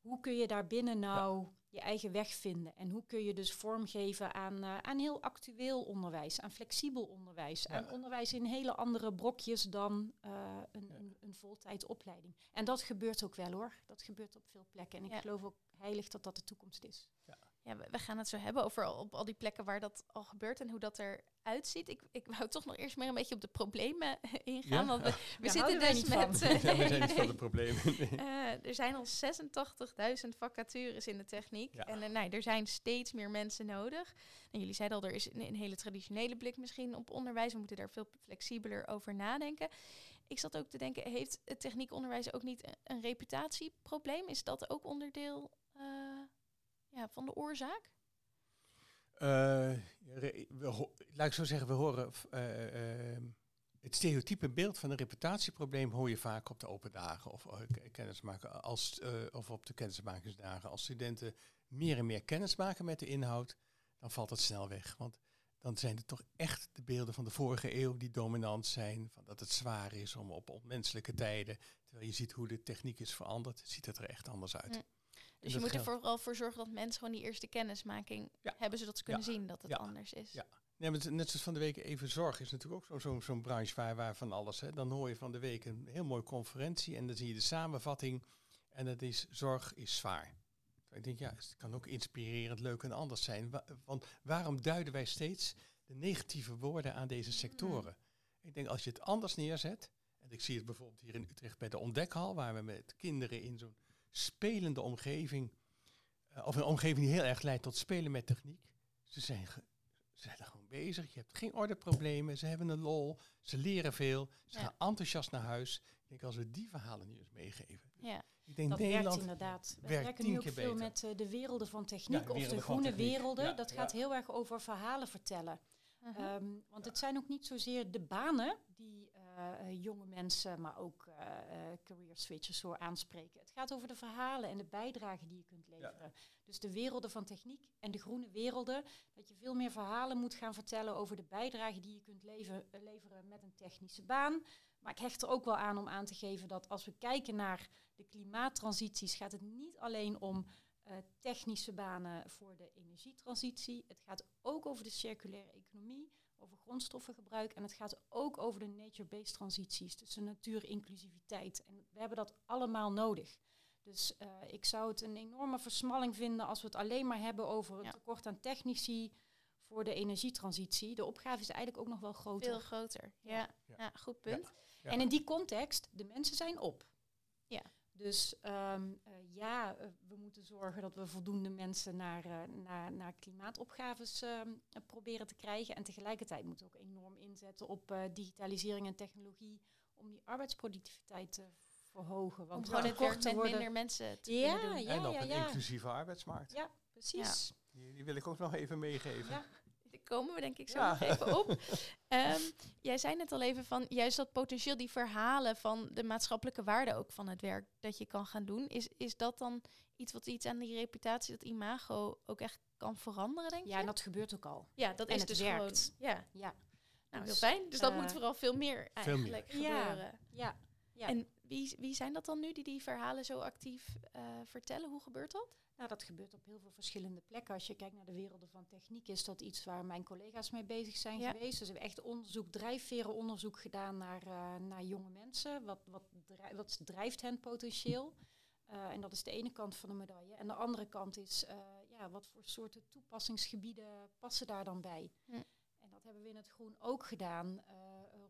Speaker 2: hoe kun je daarbinnen nou je eigen weg vinden? En hoe kun je dus vormgeven aan, eh, aan heel actueel onderwijs, aan flexibel onderwijs,
Speaker 3: Ja.
Speaker 2: aan onderwijs in hele andere brokjes dan eh, een, een, een voltijdopleiding. En dat gebeurt ook wel hoor. Dat gebeurt op veel plekken. En ik geloof ook heilig dat dat de toekomst is.
Speaker 1: Ja, we, we gaan het zo hebben over al, op al die plekken waar dat al gebeurt en hoe dat eruit ziet. Ik, ik wou toch nog eerst meer een beetje op de problemen [LAUGHS] ingaan.
Speaker 3: Ja?
Speaker 1: Want we, zitten dus
Speaker 2: niet
Speaker 1: met... eh,
Speaker 3: Ja, we zijn niet van de [LAUGHS] problemen.
Speaker 1: Eh, er zijn al 86.000 vacatures in de techniek.
Speaker 3: Ja.
Speaker 1: En eh, nou, er zijn steeds meer mensen nodig. En jullie zeiden al, er is een, een hele traditionele blik misschien op onderwijs. We moeten daar veel flexibeler over nadenken. Ik zat ook te denken, heeft het techniekonderwijs ook niet een, een reputatieprobleem? Is dat ook onderdeel ja, van de oorzaak?
Speaker 3: We ho- laat ik zo zeggen, we horen eh, eh, het stereotype beeld van een reputatieprobleem hoor je vaak op de open dagen of kennismaken als of op de kennismakingsdagen. Als studenten meer en meer kennis maken met de inhoud, dan valt het snel weg. Want dan zijn het toch echt de beelden van de vorige eeuw die dominant zijn. Van dat het zwaar is om op onmenselijke tijden. Terwijl je ziet hoe de techniek is veranderd, ziet het er echt anders uit.
Speaker 1: Mm. Dus je moet er vooral voor zorgen dat mensen gewoon die eerste kennismaking
Speaker 3: Ja.
Speaker 1: hebben, zodat ze kunnen
Speaker 3: Ja.
Speaker 1: zien dat het
Speaker 3: Ja.
Speaker 1: anders is.
Speaker 3: Ja. Nee, maar net zoals van de week even zorg is natuurlijk ook zo'n zo'n branche waar, waar van alles. Hè. Dan hoor je van de week een heel mooie conferentie en dan zie je de samenvatting. En dat is zorg is zwaar. Ik denk, ja, het kan ook inspirerend, leuk en anders zijn. Wa- want waarom duiden wij steeds de negatieve woorden aan deze sectoren? Ik denk, als je het anders neerzet, en ik zie het bijvoorbeeld hier in Utrecht bij de ontdekhal, waar we met kinderen in zo'n spelende omgeving, eh, of een omgeving die heel erg leidt tot spelen met techniek. Ze zijn, ge- ze zijn er gewoon bezig, je hebt geen ordeproblemen, ze hebben een lol, ze leren veel, ze
Speaker 1: Ja.
Speaker 3: gaan enthousiast naar huis. Ik denk, als we die verhalen nu eens meegeven.
Speaker 1: Ja.
Speaker 3: Ik denk,
Speaker 2: Dat
Speaker 3: Nederland
Speaker 2: werkt inderdaad. We
Speaker 3: werkt
Speaker 2: werken
Speaker 3: tien
Speaker 2: nu ook
Speaker 3: keer
Speaker 2: veel
Speaker 3: beter.
Speaker 2: met eh, de werelden van techniek
Speaker 3: Ja,
Speaker 2: of de
Speaker 3: werelden
Speaker 2: groene
Speaker 3: techniek.
Speaker 2: werelden.
Speaker 3: Ja,
Speaker 2: dat
Speaker 3: ja.
Speaker 2: gaat heel erg over verhalen vertellen.
Speaker 1: Mhm.
Speaker 2: Ehm, want het zijn ook niet zozeer de banen die jonge mensen, maar ook eh, eh, career switchers zo aanspreken. Het gaat over de verhalen en de bijdragen die je kunt leveren. Dus de werelden van techniek en de groene werelden. Dat je veel meer verhalen moet gaan vertellen over de bijdrage die je kunt leven- eh, leveren met een technische baan. Maar ik hecht er ook wel aan om aan te geven dat als we kijken naar de klimaattransities, gaat het niet alleen om eh, technische banen voor de energietransitie. Het gaat ook over de circulaire economie, over grondstoffengebruik en het gaat ook over de nature-based transities, dus de natuurinclusiviteit. En we hebben dat allemaal nodig. Dus eh, ik zou het een enorme versmalling vinden als we het alleen maar hebben over het
Speaker 1: Ja.
Speaker 2: tekort aan technici voor de energietransitie. De opgave is eigenlijk ook nog wel groter.
Speaker 1: Veel groter. Ja, ja.
Speaker 3: Ja.
Speaker 1: goed punt.
Speaker 3: Ja.
Speaker 2: En in die context, de mensen zijn op.
Speaker 1: Ja.
Speaker 2: Dus ehm, eh, ja, eh, we moeten zorgen dat we voldoende mensen naar, eh, naar, naar klimaatopgaves ehm, eh, proberen te krijgen. En tegelijkertijd moeten we ook enorm inzetten op eh, digitalisering en technologie om die arbeidsproductiviteit te verhogen.
Speaker 1: Om
Speaker 2: Want
Speaker 1: gewoon het werk met
Speaker 2: worden-
Speaker 1: minder mensen te
Speaker 2: Ja,
Speaker 1: kunnen doen.
Speaker 2: ja,
Speaker 3: en op
Speaker 2: ja,
Speaker 3: een inclusieve arbeidsmarkt.
Speaker 2: Ja, precies.
Speaker 3: Die, die wil ik ook nog even meegeven.
Speaker 2: Ja.
Speaker 1: Komen we denk ik zo
Speaker 3: Ja.
Speaker 1: nog even op. [LAUGHS] Ehm, jij zei net al even van juist dat potentieel, die verhalen van de maatschappelijke waarde ook van het werk dat je kan gaan doen. Is, is dat dan iets wat iets aan die reputatie, dat imago ook echt kan veranderen, denk
Speaker 2: Ja,
Speaker 1: je?
Speaker 2: en dat gebeurt ook al.
Speaker 1: ja, dat
Speaker 2: en
Speaker 1: is
Speaker 2: het
Speaker 1: dus
Speaker 2: werkt.
Speaker 1: gewoon. Ja,
Speaker 2: Ja.
Speaker 1: nou, heel
Speaker 2: Dus,
Speaker 1: fijn. Dus dat
Speaker 2: eh,
Speaker 1: moet vooral veel meer
Speaker 3: veel meer.
Speaker 1: eigenlijk
Speaker 2: Ja.
Speaker 1: gebeuren.
Speaker 2: Ja, ja.
Speaker 1: En wie, wie zijn dat dan nu die die verhalen zo actief eh, vertellen? Hoe gebeurt dat?
Speaker 2: Nou, dat gebeurt op heel veel verschillende plekken. Als je kijkt naar de werelden van techniek, is dat iets waar mijn collega's mee bezig zijn
Speaker 1: Ja.
Speaker 2: geweest. Dus we hebben echt onderzoek, drijfverenonderzoek gedaan naar, eh, naar jonge mensen. Wat, wat, drijf- wat drijft hen potentieel? Eh, en dat is de ene kant van de medaille. En de andere kant is, eh, ja, wat voor soorten toepassingsgebieden passen daar dan bij?
Speaker 1: Hm.
Speaker 2: En dat hebben we in het groen ook gedaan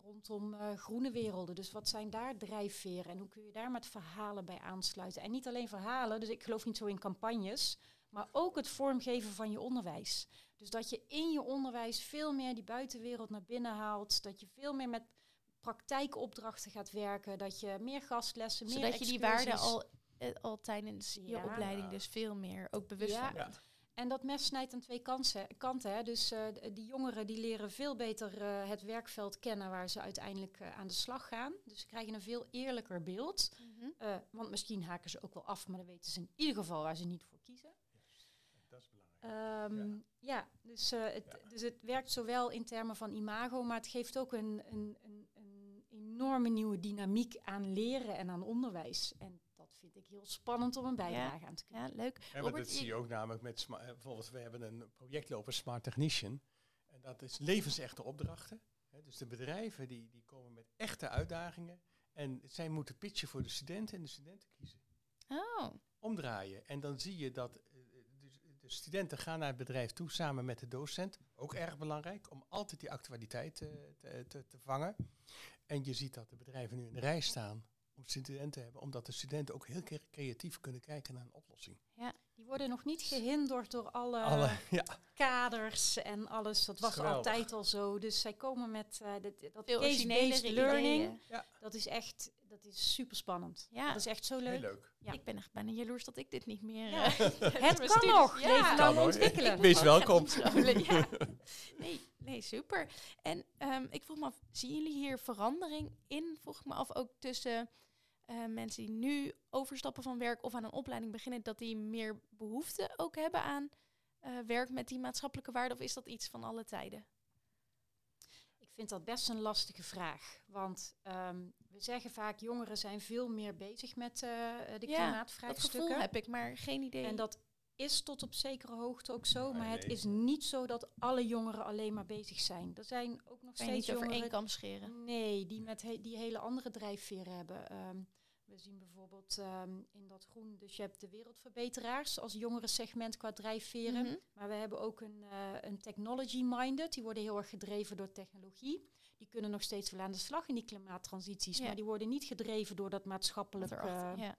Speaker 2: rondom eh, groene werelden. Dus wat zijn daar drijfveren en hoe kun je daar met verhalen bij aansluiten? En niet alleen verhalen, dus ik geloof niet zo in campagnes, maar ook het vormgeven van je onderwijs. Dus dat je in je onderwijs veel meer die buitenwereld naar binnen haalt, dat je veel meer met praktijkopdrachten gaat werken, dat je meer gastlessen, meer
Speaker 1: Zodat je die
Speaker 2: excursies-
Speaker 1: waarde al, eh, al tijdens je
Speaker 2: Ja.
Speaker 1: opleiding dus veel meer ook bewust
Speaker 2: Ja.
Speaker 1: van bent.
Speaker 2: En dat mes snijdt aan twee kansen, kanten. Hè. Dus eh, d- die jongeren die leren veel beter eh, het werkveld kennen waar ze uiteindelijk eh, aan de slag gaan. Dus ze krijgen een veel eerlijker beeld.
Speaker 1: Mhm.
Speaker 2: Eh, want misschien haken ze ook wel af, maar dan weten ze in ieder geval waar ze niet voor kiezen.
Speaker 3: Dat is belangrijk.
Speaker 2: Ehm, ja. dus, eh, het, dus het werkt zowel in termen van imago, maar het geeft ook een, een, een, een enorme nieuwe dynamiek aan leren en aan onderwijs. En vind ik heel spannend om een bijdrage aan te kunnen.
Speaker 1: Ja, leuk.
Speaker 3: Ja,
Speaker 1: Robert,
Speaker 3: dat zie je ook namelijk met, eh, bijvoorbeeld we hebben een project lopen, Smart Technician. En dat is levensechte opdrachten. Hè, dus de bedrijven die, die komen met echte uitdagingen. En zij moeten pitchen voor de studenten en de studenten kiezen.
Speaker 1: Oh,
Speaker 3: Omdraaien. En dan zie je dat eh, dus de studenten gaan naar het bedrijf toe samen met de docent. Ook erg belangrijk om altijd die actualiteit eh, te, te, te vangen. En je ziet dat de bedrijven nu in de rij staan om studenten te hebben. Omdat de studenten ook heel cre- creatief kunnen kijken naar een oplossing.
Speaker 2: Die worden nog niet gehinderd door alle,
Speaker 3: Alle, ja.
Speaker 2: kaders en alles. Dat was altijd al zo. Dus zij komen met eh, dit- dat case-based learning. Dat is echt, dat is super spannend.
Speaker 1: Ja.
Speaker 2: Dat is echt zo
Speaker 3: Heel
Speaker 2: leuk.
Speaker 3: leuk.
Speaker 2: Ja.
Speaker 1: Ik ben echt bijna jaloers dat ik dit niet meer...
Speaker 2: Ja.
Speaker 1: eh, [LAUGHS] [LAUGHS]
Speaker 2: Het kan
Speaker 1: studies-
Speaker 2: nog.
Speaker 1: Ja.
Speaker 2: Leven
Speaker 3: Kan
Speaker 2: lang ontwikkelen.
Speaker 3: Ik Wees welkom. [LAUGHS]
Speaker 1: ja. Nee, nee, super. En ehm, ik vroeg me af, zien jullie hier verandering in? Vroeg ik me af ook tussen eh, mensen die nu overstappen van werk of aan een opleiding beginnen, dat die meer behoefte ook hebben aan eh, werk met die maatschappelijke waarde? Of is dat iets van alle tijden?
Speaker 2: Ik vind dat best een lastige vraag. Want ehm, we zeggen vaak, jongeren zijn veel meer bezig met eh, de
Speaker 1: Ja, Dat gevoel heb ik, maar geen idee.
Speaker 2: En dat is tot op zekere hoogte ook zo.
Speaker 3: Nee,
Speaker 2: maar het is niet zo dat alle jongeren alleen maar bezig zijn. Er zijn ook nog
Speaker 1: kan je
Speaker 2: steeds
Speaker 1: niet over één
Speaker 2: jongeren
Speaker 1: kam scheren.
Speaker 2: Nee, die met he- die hele andere drijfveren hebben. Ehm, we zien bijvoorbeeld ehm, in dat groen, dus je hebt de wereldverbeteraars als jongerensegment qua drijfveren.
Speaker 1: Mhm.
Speaker 2: Maar we hebben ook een, eh, een technology-minded, die worden heel erg gedreven door technologie. Die kunnen nog steeds wel aan de slag in die klimaattransities,
Speaker 1: Ja.
Speaker 2: maar die worden niet gedreven door dat maatschappelijk.
Speaker 1: erachter,
Speaker 2: eh,
Speaker 1: ja.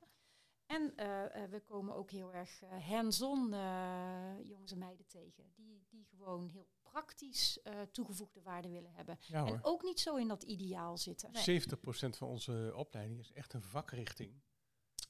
Speaker 2: En eh, eh, we komen ook heel erg eh, hands-on eh, jongens en meiden tegen, die, die gewoon heel praktisch eh, toegevoegde waarde willen hebben.
Speaker 3: Ja.
Speaker 2: En ook niet zo in dat ideaal zitten.
Speaker 1: Nee.
Speaker 3: 70% van onze opleiding is echt een vakrichting.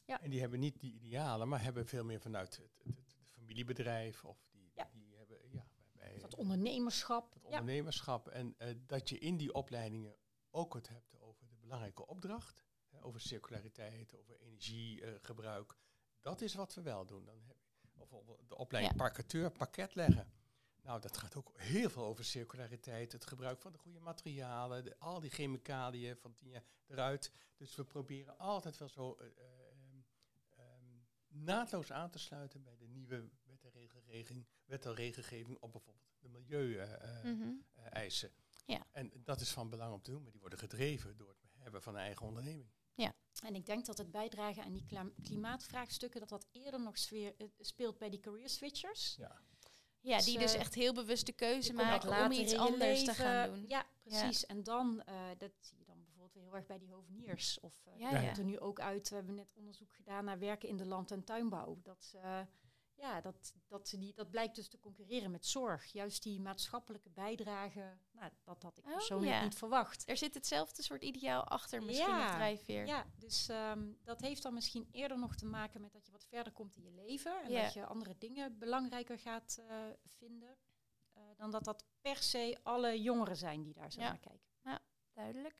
Speaker 2: Ja.
Speaker 3: En die hebben niet die idealen, maar hebben veel meer vanuit het, het, het familiebedrijf of die,
Speaker 2: Ja.
Speaker 3: die hebben ja, bij
Speaker 2: Dat ondernemerschap.
Speaker 3: het
Speaker 2: Ja.
Speaker 3: ondernemerschap. En eh, dat je in die opleidingen ook het hebt over de belangrijke opdracht, over circulariteit, over energiegebruik. dat is wat we wel doen. Dan heb je, of, de opleiding
Speaker 1: Ja.
Speaker 3: parketeur, pakket leggen. Nou, dat gaat ook heel veel over circulariteit, het gebruik van de goede materialen, de- al die chemicaliën van tien jaar eruit. Dus we proberen altijd wel zo eh, eh, ehm, ehm, naadloos aan te sluiten bij de nieuwe wet en regelgeving, wet en regelgeving op bijvoorbeeld de milieueisen.
Speaker 1: Mhm. Ja.
Speaker 3: En dat is van belang om te doen, maar die worden gedreven door het hebben van een eigen onderneming.
Speaker 2: En ik denk dat het bijdragen aan die klimaatvraagstukken, dat dat eerder nog sfeer, eh, speelt bij die career switchers.
Speaker 3: Ja.
Speaker 1: Ja,
Speaker 2: Dus,
Speaker 1: die dus
Speaker 2: eh,
Speaker 1: echt heel bewust de keuze maken om
Speaker 2: later
Speaker 1: iets anders te gaan doen.
Speaker 2: Ja, precies. En dan, eh, dat zie je dan bijvoorbeeld weer heel erg bij die hoveniers. Of eh
Speaker 1: Ja,
Speaker 3: ja.
Speaker 2: er nu ook uit, we hebben net onderzoek gedaan naar werken in de land- en tuinbouw. Dat, ze, eh, ja, dat, dat, die, dat blijkt dus te concurreren met zorg. Juist die maatschappelijke bijdrage, nou, dat had ik
Speaker 1: Oh,
Speaker 2: persoonlijk
Speaker 1: ja.
Speaker 2: niet verwacht.
Speaker 1: Er zit hetzelfde soort ideaal achter misschien
Speaker 2: Ja,
Speaker 1: of drijfveer.
Speaker 2: Ja, dus ehm, dat heeft dan misschien eerder nog te maken met dat je wat verder komt in je leven. En
Speaker 1: Ja.
Speaker 2: dat je andere dingen belangrijker gaat eh, vinden. eh, dan dat dat per se alle jongeren zijn die daar zo
Speaker 1: Ja.
Speaker 2: naar kijken.
Speaker 1: duidelijk.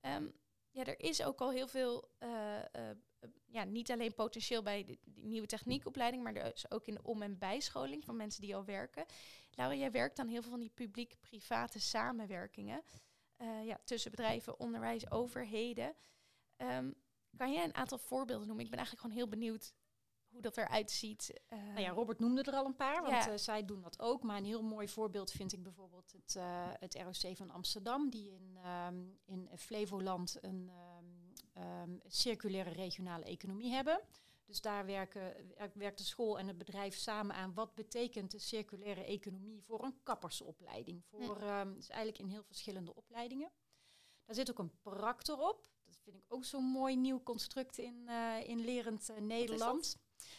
Speaker 1: Ehm, ja, er is ook al heel veel, eh, ja, niet alleen potentieel bij de, die nieuwe techniekopleiding, maar is ook in de om- en bijscholing van mensen die al werken. Laura, jij werkt aan heel veel van die publiek-private samenwerkingen eh, ja, tussen bedrijven, onderwijs, overheden. Ehm, kan jij een aantal voorbeelden noemen? Ik ben eigenlijk gewoon heel benieuwd hoe dat eruit ziet. Eh,
Speaker 2: Nou ja, Robert noemde er al een paar, want
Speaker 1: Ja.
Speaker 2: eh, zij doen dat ook. Maar een heel mooi voorbeeld vind ik bijvoorbeeld het, het ROC van Amsterdam, die in, ehm, in Flevoland een ehm, ehm, circulaire regionale economie hebben. Dus daar werken, wer- werkt de school en het bedrijf samen aan wat betekent de circulaire economie voor een kappersopleiding. Voor, ehm, dus eigenlijk in heel verschillende opleidingen. Daar zit ook een practor op. Dat vind ik ook zo'n mooi nieuw construct in, eh, in lerend eh, Nederland.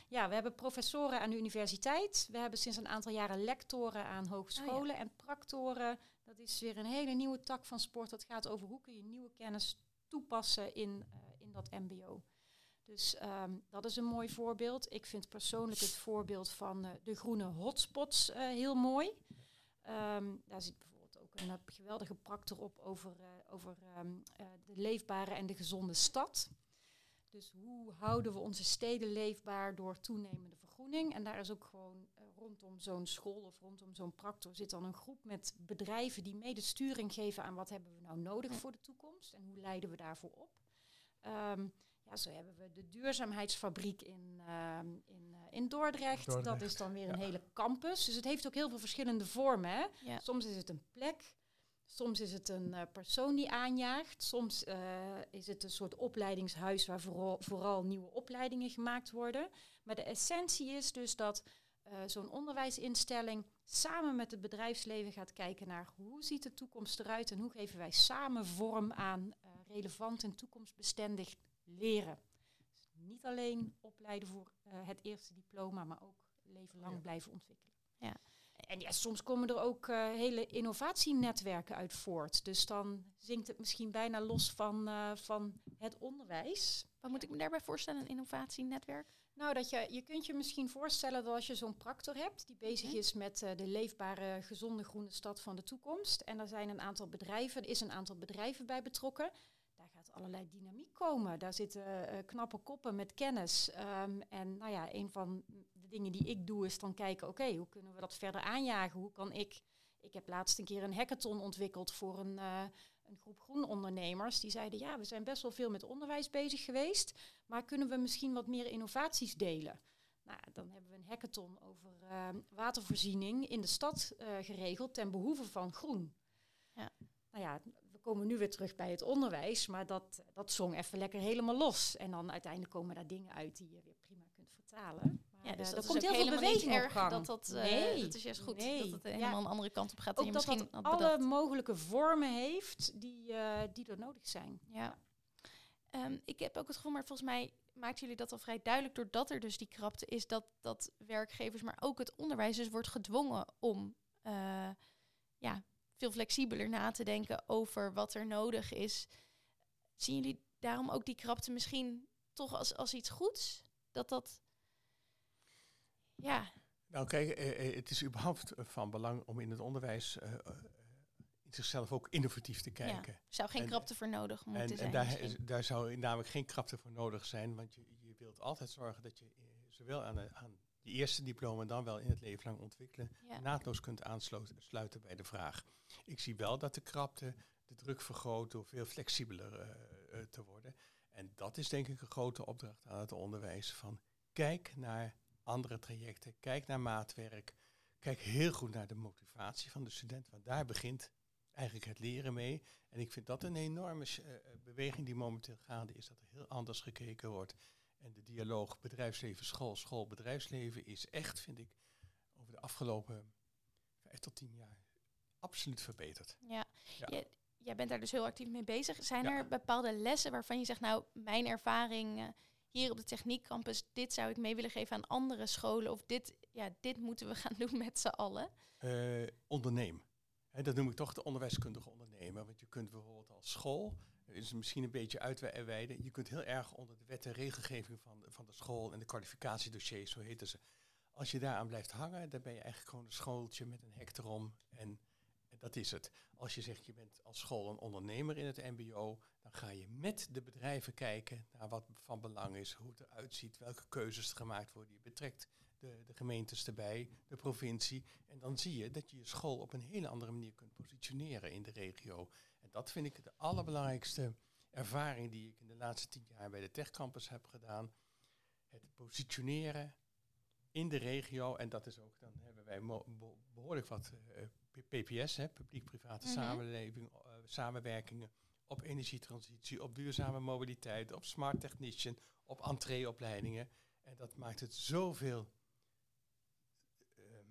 Speaker 2: Ja, we hebben professoren aan de universiteit. We hebben sinds een aantal jaren lectoren aan hogescholen. En practoren, dat is weer een hele nieuwe tak van sport. Dat gaat over hoe kun je nieuwe kennis toepassen in, eh, in dat mbo. Dus ehm, dat is een mooi voorbeeld. Ik vind persoonlijk het voorbeeld van eh, de groene hotspots eh, heel mooi. Ehm, daar zit bijvoorbeeld ook een geweldige practor op over, over ehm, eh, de leefbare en de gezonde stad. Dus hoe houden we onze steden leefbaar door toenemende vergroening. En daar is ook gewoon rondom zo'n school of rondom zo'n practor zit dan een groep met bedrijven die mede sturing geven aan wat hebben we nou nodig voor de toekomst en hoe leiden we daarvoor op. Ehm, ja, zo hebben we de duurzaamheidsfabriek in, ehm, in, uh, in Dordrecht. Dat is dan weer
Speaker 3: ja.
Speaker 2: een hele campus. Dus het heeft ook heel veel verschillende vormen. Hè?
Speaker 1: Ja.
Speaker 2: Soms is het een plek, soms is het een eh, persoon die aanjaagt, soms eh, is het een soort opleidingshuis waar vooral, vooral nieuwe opleidingen gemaakt worden. Maar de essentie is dus dat eh, zo'n onderwijsinstelling samen met het bedrijfsleven gaat kijken naar hoe ziet de toekomst eruit en hoe geven wij samen vorm aan eh, relevant en toekomstbestendig leren. Dus niet alleen opleiden voor eh, het eerste diploma, maar ook leven lang
Speaker 3: Ja.
Speaker 2: blijven ontwikkelen.
Speaker 1: Ja.
Speaker 2: En ja, soms komen er ook hele innovatienetwerken uit voort. Dus dan zinkt het misschien bijna los van, van het onderwijs.
Speaker 1: Wat moet ik me daarbij voorstellen, een innovatienetwerk?
Speaker 2: Nou, dat je, je kunt je misschien voorstellen dat als je zo'n practor hebt die bezig
Speaker 1: Mhm.
Speaker 2: is met eh, de leefbare, gezonde groene stad van de toekomst. En daar zijn een aantal bedrijven, er is een aantal bedrijven bij betrokken. Daar gaat allerlei dynamiek komen. Daar zitten eh, knappe koppen met kennis. Ehm, en nou ja, een van de dingen die ik doe is dan kijken, oké, hoe kunnen we dat verder aanjagen? Hoe kan ik, ik heb laatst een keer een hackathon ontwikkeld voor een, eh, een groep groen ondernemers. Die zeiden, ja, we zijn best wel veel met onderwijs bezig geweest. Maar kunnen we misschien wat meer innovaties delen? Nou, dan hebben we een hackathon over eh, watervoorziening in de stad eh, geregeld ten behoeve van groen.
Speaker 1: Ja.
Speaker 2: Nou ja, we komen nu weer terug bij het onderwijs, maar dat, dat zong even lekker helemaal los. En dan uiteindelijk komen daar dingen uit die je weer prima kunt vertalen.
Speaker 1: Ja, dus
Speaker 2: eh,
Speaker 1: dat
Speaker 2: er
Speaker 1: is
Speaker 2: komt heel veel beweging op gang.
Speaker 1: dat dat, eh,
Speaker 2: nee,
Speaker 1: dat is juist goed
Speaker 2: nee.
Speaker 1: dat het
Speaker 2: Ja,
Speaker 1: helemaal een andere kant op gaat
Speaker 2: ook
Speaker 1: je
Speaker 2: dat
Speaker 1: misschien
Speaker 2: dat alle
Speaker 1: bedacht.
Speaker 2: mogelijke vormen heeft die, eh, die er nodig zijn.
Speaker 1: Ja. Ehm, ik heb ook het gevoel, maar volgens mij maakten jullie dat al vrij duidelijk, doordat er dus die krapte is, dat, dat werkgevers, maar ook het onderwijs dus wordt gedwongen om eh, ja, veel flexibeler na te denken over wat er nodig is. Zien jullie daarom ook die krapte misschien toch als, als iets goeds? Dat dat, ja,
Speaker 3: Nou kijk, eh, eh, het is überhaupt eh, van belang om in het onderwijs eh, in zichzelf ook innovatief te kijken.
Speaker 1: ja, zou geen
Speaker 3: En-
Speaker 1: krapte voor nodig moeten
Speaker 3: En, en
Speaker 1: zijn.
Speaker 3: daar, daar zou namelijk geen krapte voor nodig zijn, want je, je wilt altijd zorgen dat je zowel aan, de, aan die eerste diploma dan wel in het leven lang ontwikkelen,
Speaker 1: ja.
Speaker 3: naadloos kunt aansluiten bij de vraag. Ik zie wel dat de krapte de druk vergroot door veel flexibeler te worden. En dat is denk ik een grote opdracht aan het onderwijs van kijk naar andere trajecten, kijk naar maatwerk, kijk heel goed naar de motivatie van de student, want daar begint eigenlijk het leren mee. En ik vind dat een enorme eh, eh, beweging die momenteel gaande is, dat er heel anders gekeken wordt. En de dialoog bedrijfsleven-school, school-bedrijfsleven is echt, vind ik, over de afgelopen vijf tot tien jaar absoluut verbeterd.
Speaker 1: Ja.
Speaker 3: Ja.
Speaker 1: Jij, jij bent daar dus heel actief mee bezig. Zijn
Speaker 3: Ja.
Speaker 1: er bepaalde lessen waarvan je zegt, nou, mijn ervaring eh, hier op de techniekcampus, dit zou ik mee willen geven aan andere scholen of dit, ja, dit moeten we [LAUGHS] gaan doen met z'n allen?
Speaker 3: Eh, onderneem. Dat noem ik toch de onderwijskundige ondernemer. Want je kunt bijvoorbeeld als school, dat is misschien een beetje uitweiden, je kunt heel erg onder de wet en regelgeving van van de school en de kwalificatiedossiers, zo heten ze. Als je daaraan blijft hangen, dan ben je eigenlijk gewoon een schooltje met een hek erom en, dat is het. Als je zegt je bent als school een ondernemer in het mbo, dan ga je met de bedrijven kijken naar wat van belang is, hoe het eruit ziet, welke keuzes er gemaakt worden. Je betrekt de, de gemeentes erbij, de provincie. En dan zie je dat je je school op een hele andere manier kunt positioneren in de regio. En dat vind ik de allerbelangrijkste ervaring die ik in de laatste tien jaar bij de TechCampus heb gedaan. Het positioneren in de regio. En dat is ook, dan hebben wij behoorlijk wat eh, PPS, publiek-private
Speaker 1: Mhm.
Speaker 3: samenleving, eh, samenwerkingen op energietransitie, op duurzame mobiliteit, op smart technician, op entreeopleidingen. En dat maakt het zoveel ehm,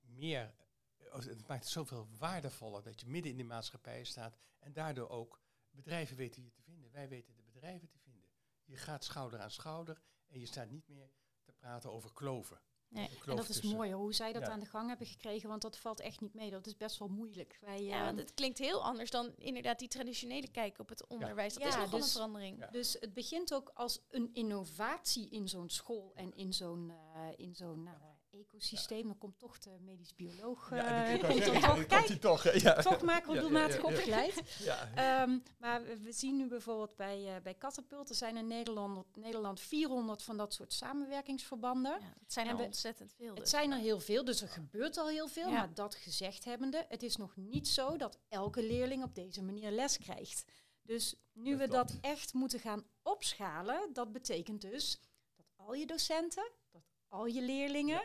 Speaker 3: meer, eh, het maakt het zoveel waardevoller dat je midden in de maatschappij staat en daardoor ook bedrijven weten je te vinden. Wij weten de bedrijven te vinden. Je gaat schouder aan schouder en je staat niet meer te praten over kloven.
Speaker 1: Nee.
Speaker 2: En dat is
Speaker 3: tussen-
Speaker 2: mooi hoor, hoe zij dat
Speaker 3: Ja.
Speaker 2: aan de gang hebben gekregen, want dat valt echt niet mee. Dat is best wel moeilijk. Wij,
Speaker 1: Ja,
Speaker 2: eh,
Speaker 1: want het klinkt heel anders dan inderdaad die traditionele kijk op het onderwijs. Dat is
Speaker 2: Ja,
Speaker 1: nogal
Speaker 2: dus-
Speaker 1: een verandering.
Speaker 3: Ja.
Speaker 2: Dus het begint ook als een innovatie in zo'n school en in zo'n, eh, in zo'n nou, ecosysteem, dan komt toch de medisch bioloog.
Speaker 3: Ja,
Speaker 2: eh,
Speaker 3: die
Speaker 2: komt
Speaker 3: ja,
Speaker 2: toch.
Speaker 3: dan komt
Speaker 2: Kijk,
Speaker 3: hij toch. Ja.
Speaker 2: toch macrodoelmatig
Speaker 3: Ja, ja, ja, ja.
Speaker 2: opgeleid. [LAUGHS]
Speaker 3: Ja.
Speaker 2: Ehm, maar we, we zien nu bijvoorbeeld bij, uh, bij Catapult, er zijn in Nederland, Nederland 400 van dat soort samenwerkingsverbanden.
Speaker 1: Ja, het zijn er
Speaker 2: we-
Speaker 1: ontzettend veel.
Speaker 2: Het
Speaker 1: dus.
Speaker 2: zijn er heel veel, dus er gebeurt al heel veel.
Speaker 1: Ja.
Speaker 2: Maar dat gezegd hebbende, het is nog niet zo dat elke leerling op deze manier les krijgt. Dus nu
Speaker 3: Dat
Speaker 2: we dat
Speaker 3: klopt.
Speaker 2: echt moeten gaan opschalen, dat betekent dus dat al je docenten, dat al je leerlingen,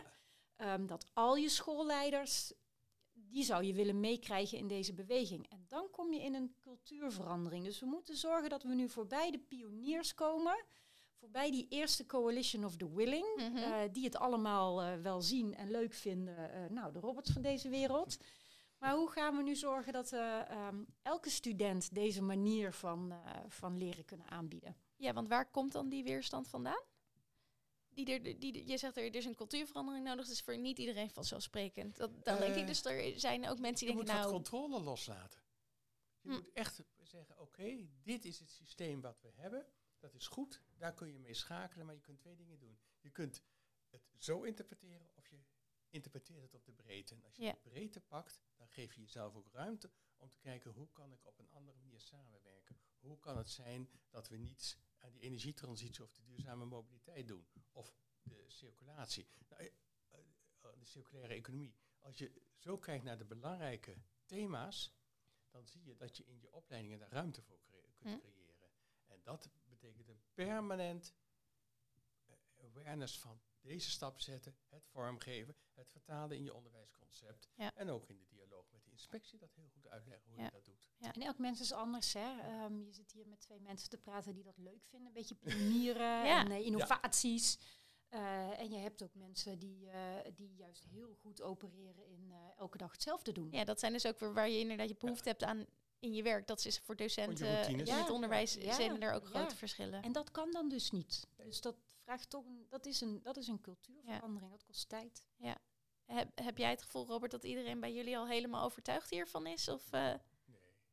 Speaker 2: ehm, dat al je schoolleiders, die zou je willen meekrijgen in deze beweging. En dan kom je in een cultuurverandering. Dus we moeten zorgen dat we nu voorbij de pioniers komen, voorbij die eerste coalition of the willing,
Speaker 1: Mhm.
Speaker 2: eh, die het allemaal eh, wel zien en leuk vinden. eh, nou, de robots van deze wereld. Maar hoe gaan we nu zorgen dat ehm, elke student deze manier van, van leren kunnen aanbieden?
Speaker 1: Ja, want waar komt dan die weerstand vandaan? Die er, die, je zegt er, er is een cultuurverandering nodig, dus voor niet iedereen vanzelfsprekend. Dat, dan denk ik
Speaker 3: Eh,
Speaker 1: dus, er zijn ook mensen
Speaker 3: Je
Speaker 1: die
Speaker 3: moet
Speaker 1: denken,
Speaker 3: wat
Speaker 1: nou,
Speaker 3: controle loslaten. Je
Speaker 1: Hm.
Speaker 3: moet echt zeggen, oké, dit is het systeem wat we hebben. Dat is goed, daar kun je mee schakelen, maar je kunt twee dingen doen. Je kunt het zo interpreteren of je interpreteert het op de breedte. En als je
Speaker 1: Ja.
Speaker 3: de breedte pakt, dan geef je jezelf ook ruimte om te kijken hoe kan ik op een andere manier samenwerken. Hoe kan het zijn dat we niet aan die energietransitie of de duurzame mobiliteit doen? Of de circulatie. Nou, eh, eh, de circulaire economie. Als je zo kijkt naar de belangrijke thema's, dan zie je dat je in je opleidingen daar ruimte voor kunt
Speaker 1: Hm.
Speaker 3: creëren. En dat betekent een permanent eh, awareness van deze stap zetten, het vormgeven, het vertalen in je onderwijsconcept
Speaker 1: Ja.
Speaker 3: en ook in de dialoog inspectie dat heel goed uitleggen hoe
Speaker 1: Ja.
Speaker 3: je dat doet.
Speaker 2: En elk mens is anders. Hè? Ehm, je zit hier met twee mensen te praten die dat leuk vinden. Een beetje pionieren [LAUGHS]
Speaker 1: Ja.
Speaker 2: en eh, innovaties. Eh, en je hebt ook mensen die, eh, die juist heel goed opereren in eh, elke dag hetzelfde doen.
Speaker 1: ja, dat zijn dus ook weer waar je inderdaad je behoefte hebt aan in je werk. Dat is voor docenten in het
Speaker 2: Ja.
Speaker 1: onderwijs
Speaker 2: Ja.
Speaker 1: zijn er ook
Speaker 2: Ja.
Speaker 1: grote verschillen.
Speaker 2: En dat kan dan dus niet. Dus dat vraagt toch een, dat is een, dat is een cultuurverandering. Dat kost tijd.
Speaker 1: Heb, heb jij het gevoel, Robert, dat iedereen bij jullie al helemaal overtuigd hiervan is? Of, eh,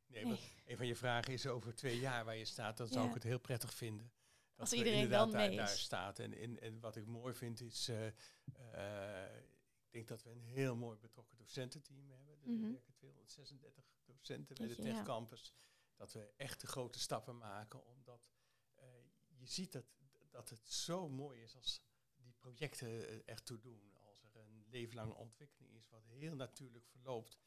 Speaker 3: Nee, nee, een van je vragen is over twee jaar waar je staat, dan zou
Speaker 1: Ja.
Speaker 3: ik het heel prettig vinden. Dat
Speaker 1: Als
Speaker 3: we
Speaker 1: iedereen dan
Speaker 3: daar, daar staat. En, en, en wat ik mooi vind is, eh, eh, ik denk dat we een heel mooi betrokken docententeam hebben. Er
Speaker 1: Mhm.
Speaker 3: werken 236 docenten bij de
Speaker 1: ja.
Speaker 3: Tech Campus. Dat we echt de grote stappen maken, omdat je ziet dat, dat het zo mooi is als die projecten ertoe doen. Levenlange ontwikkeling is, wat heel natuurlijk verloopt.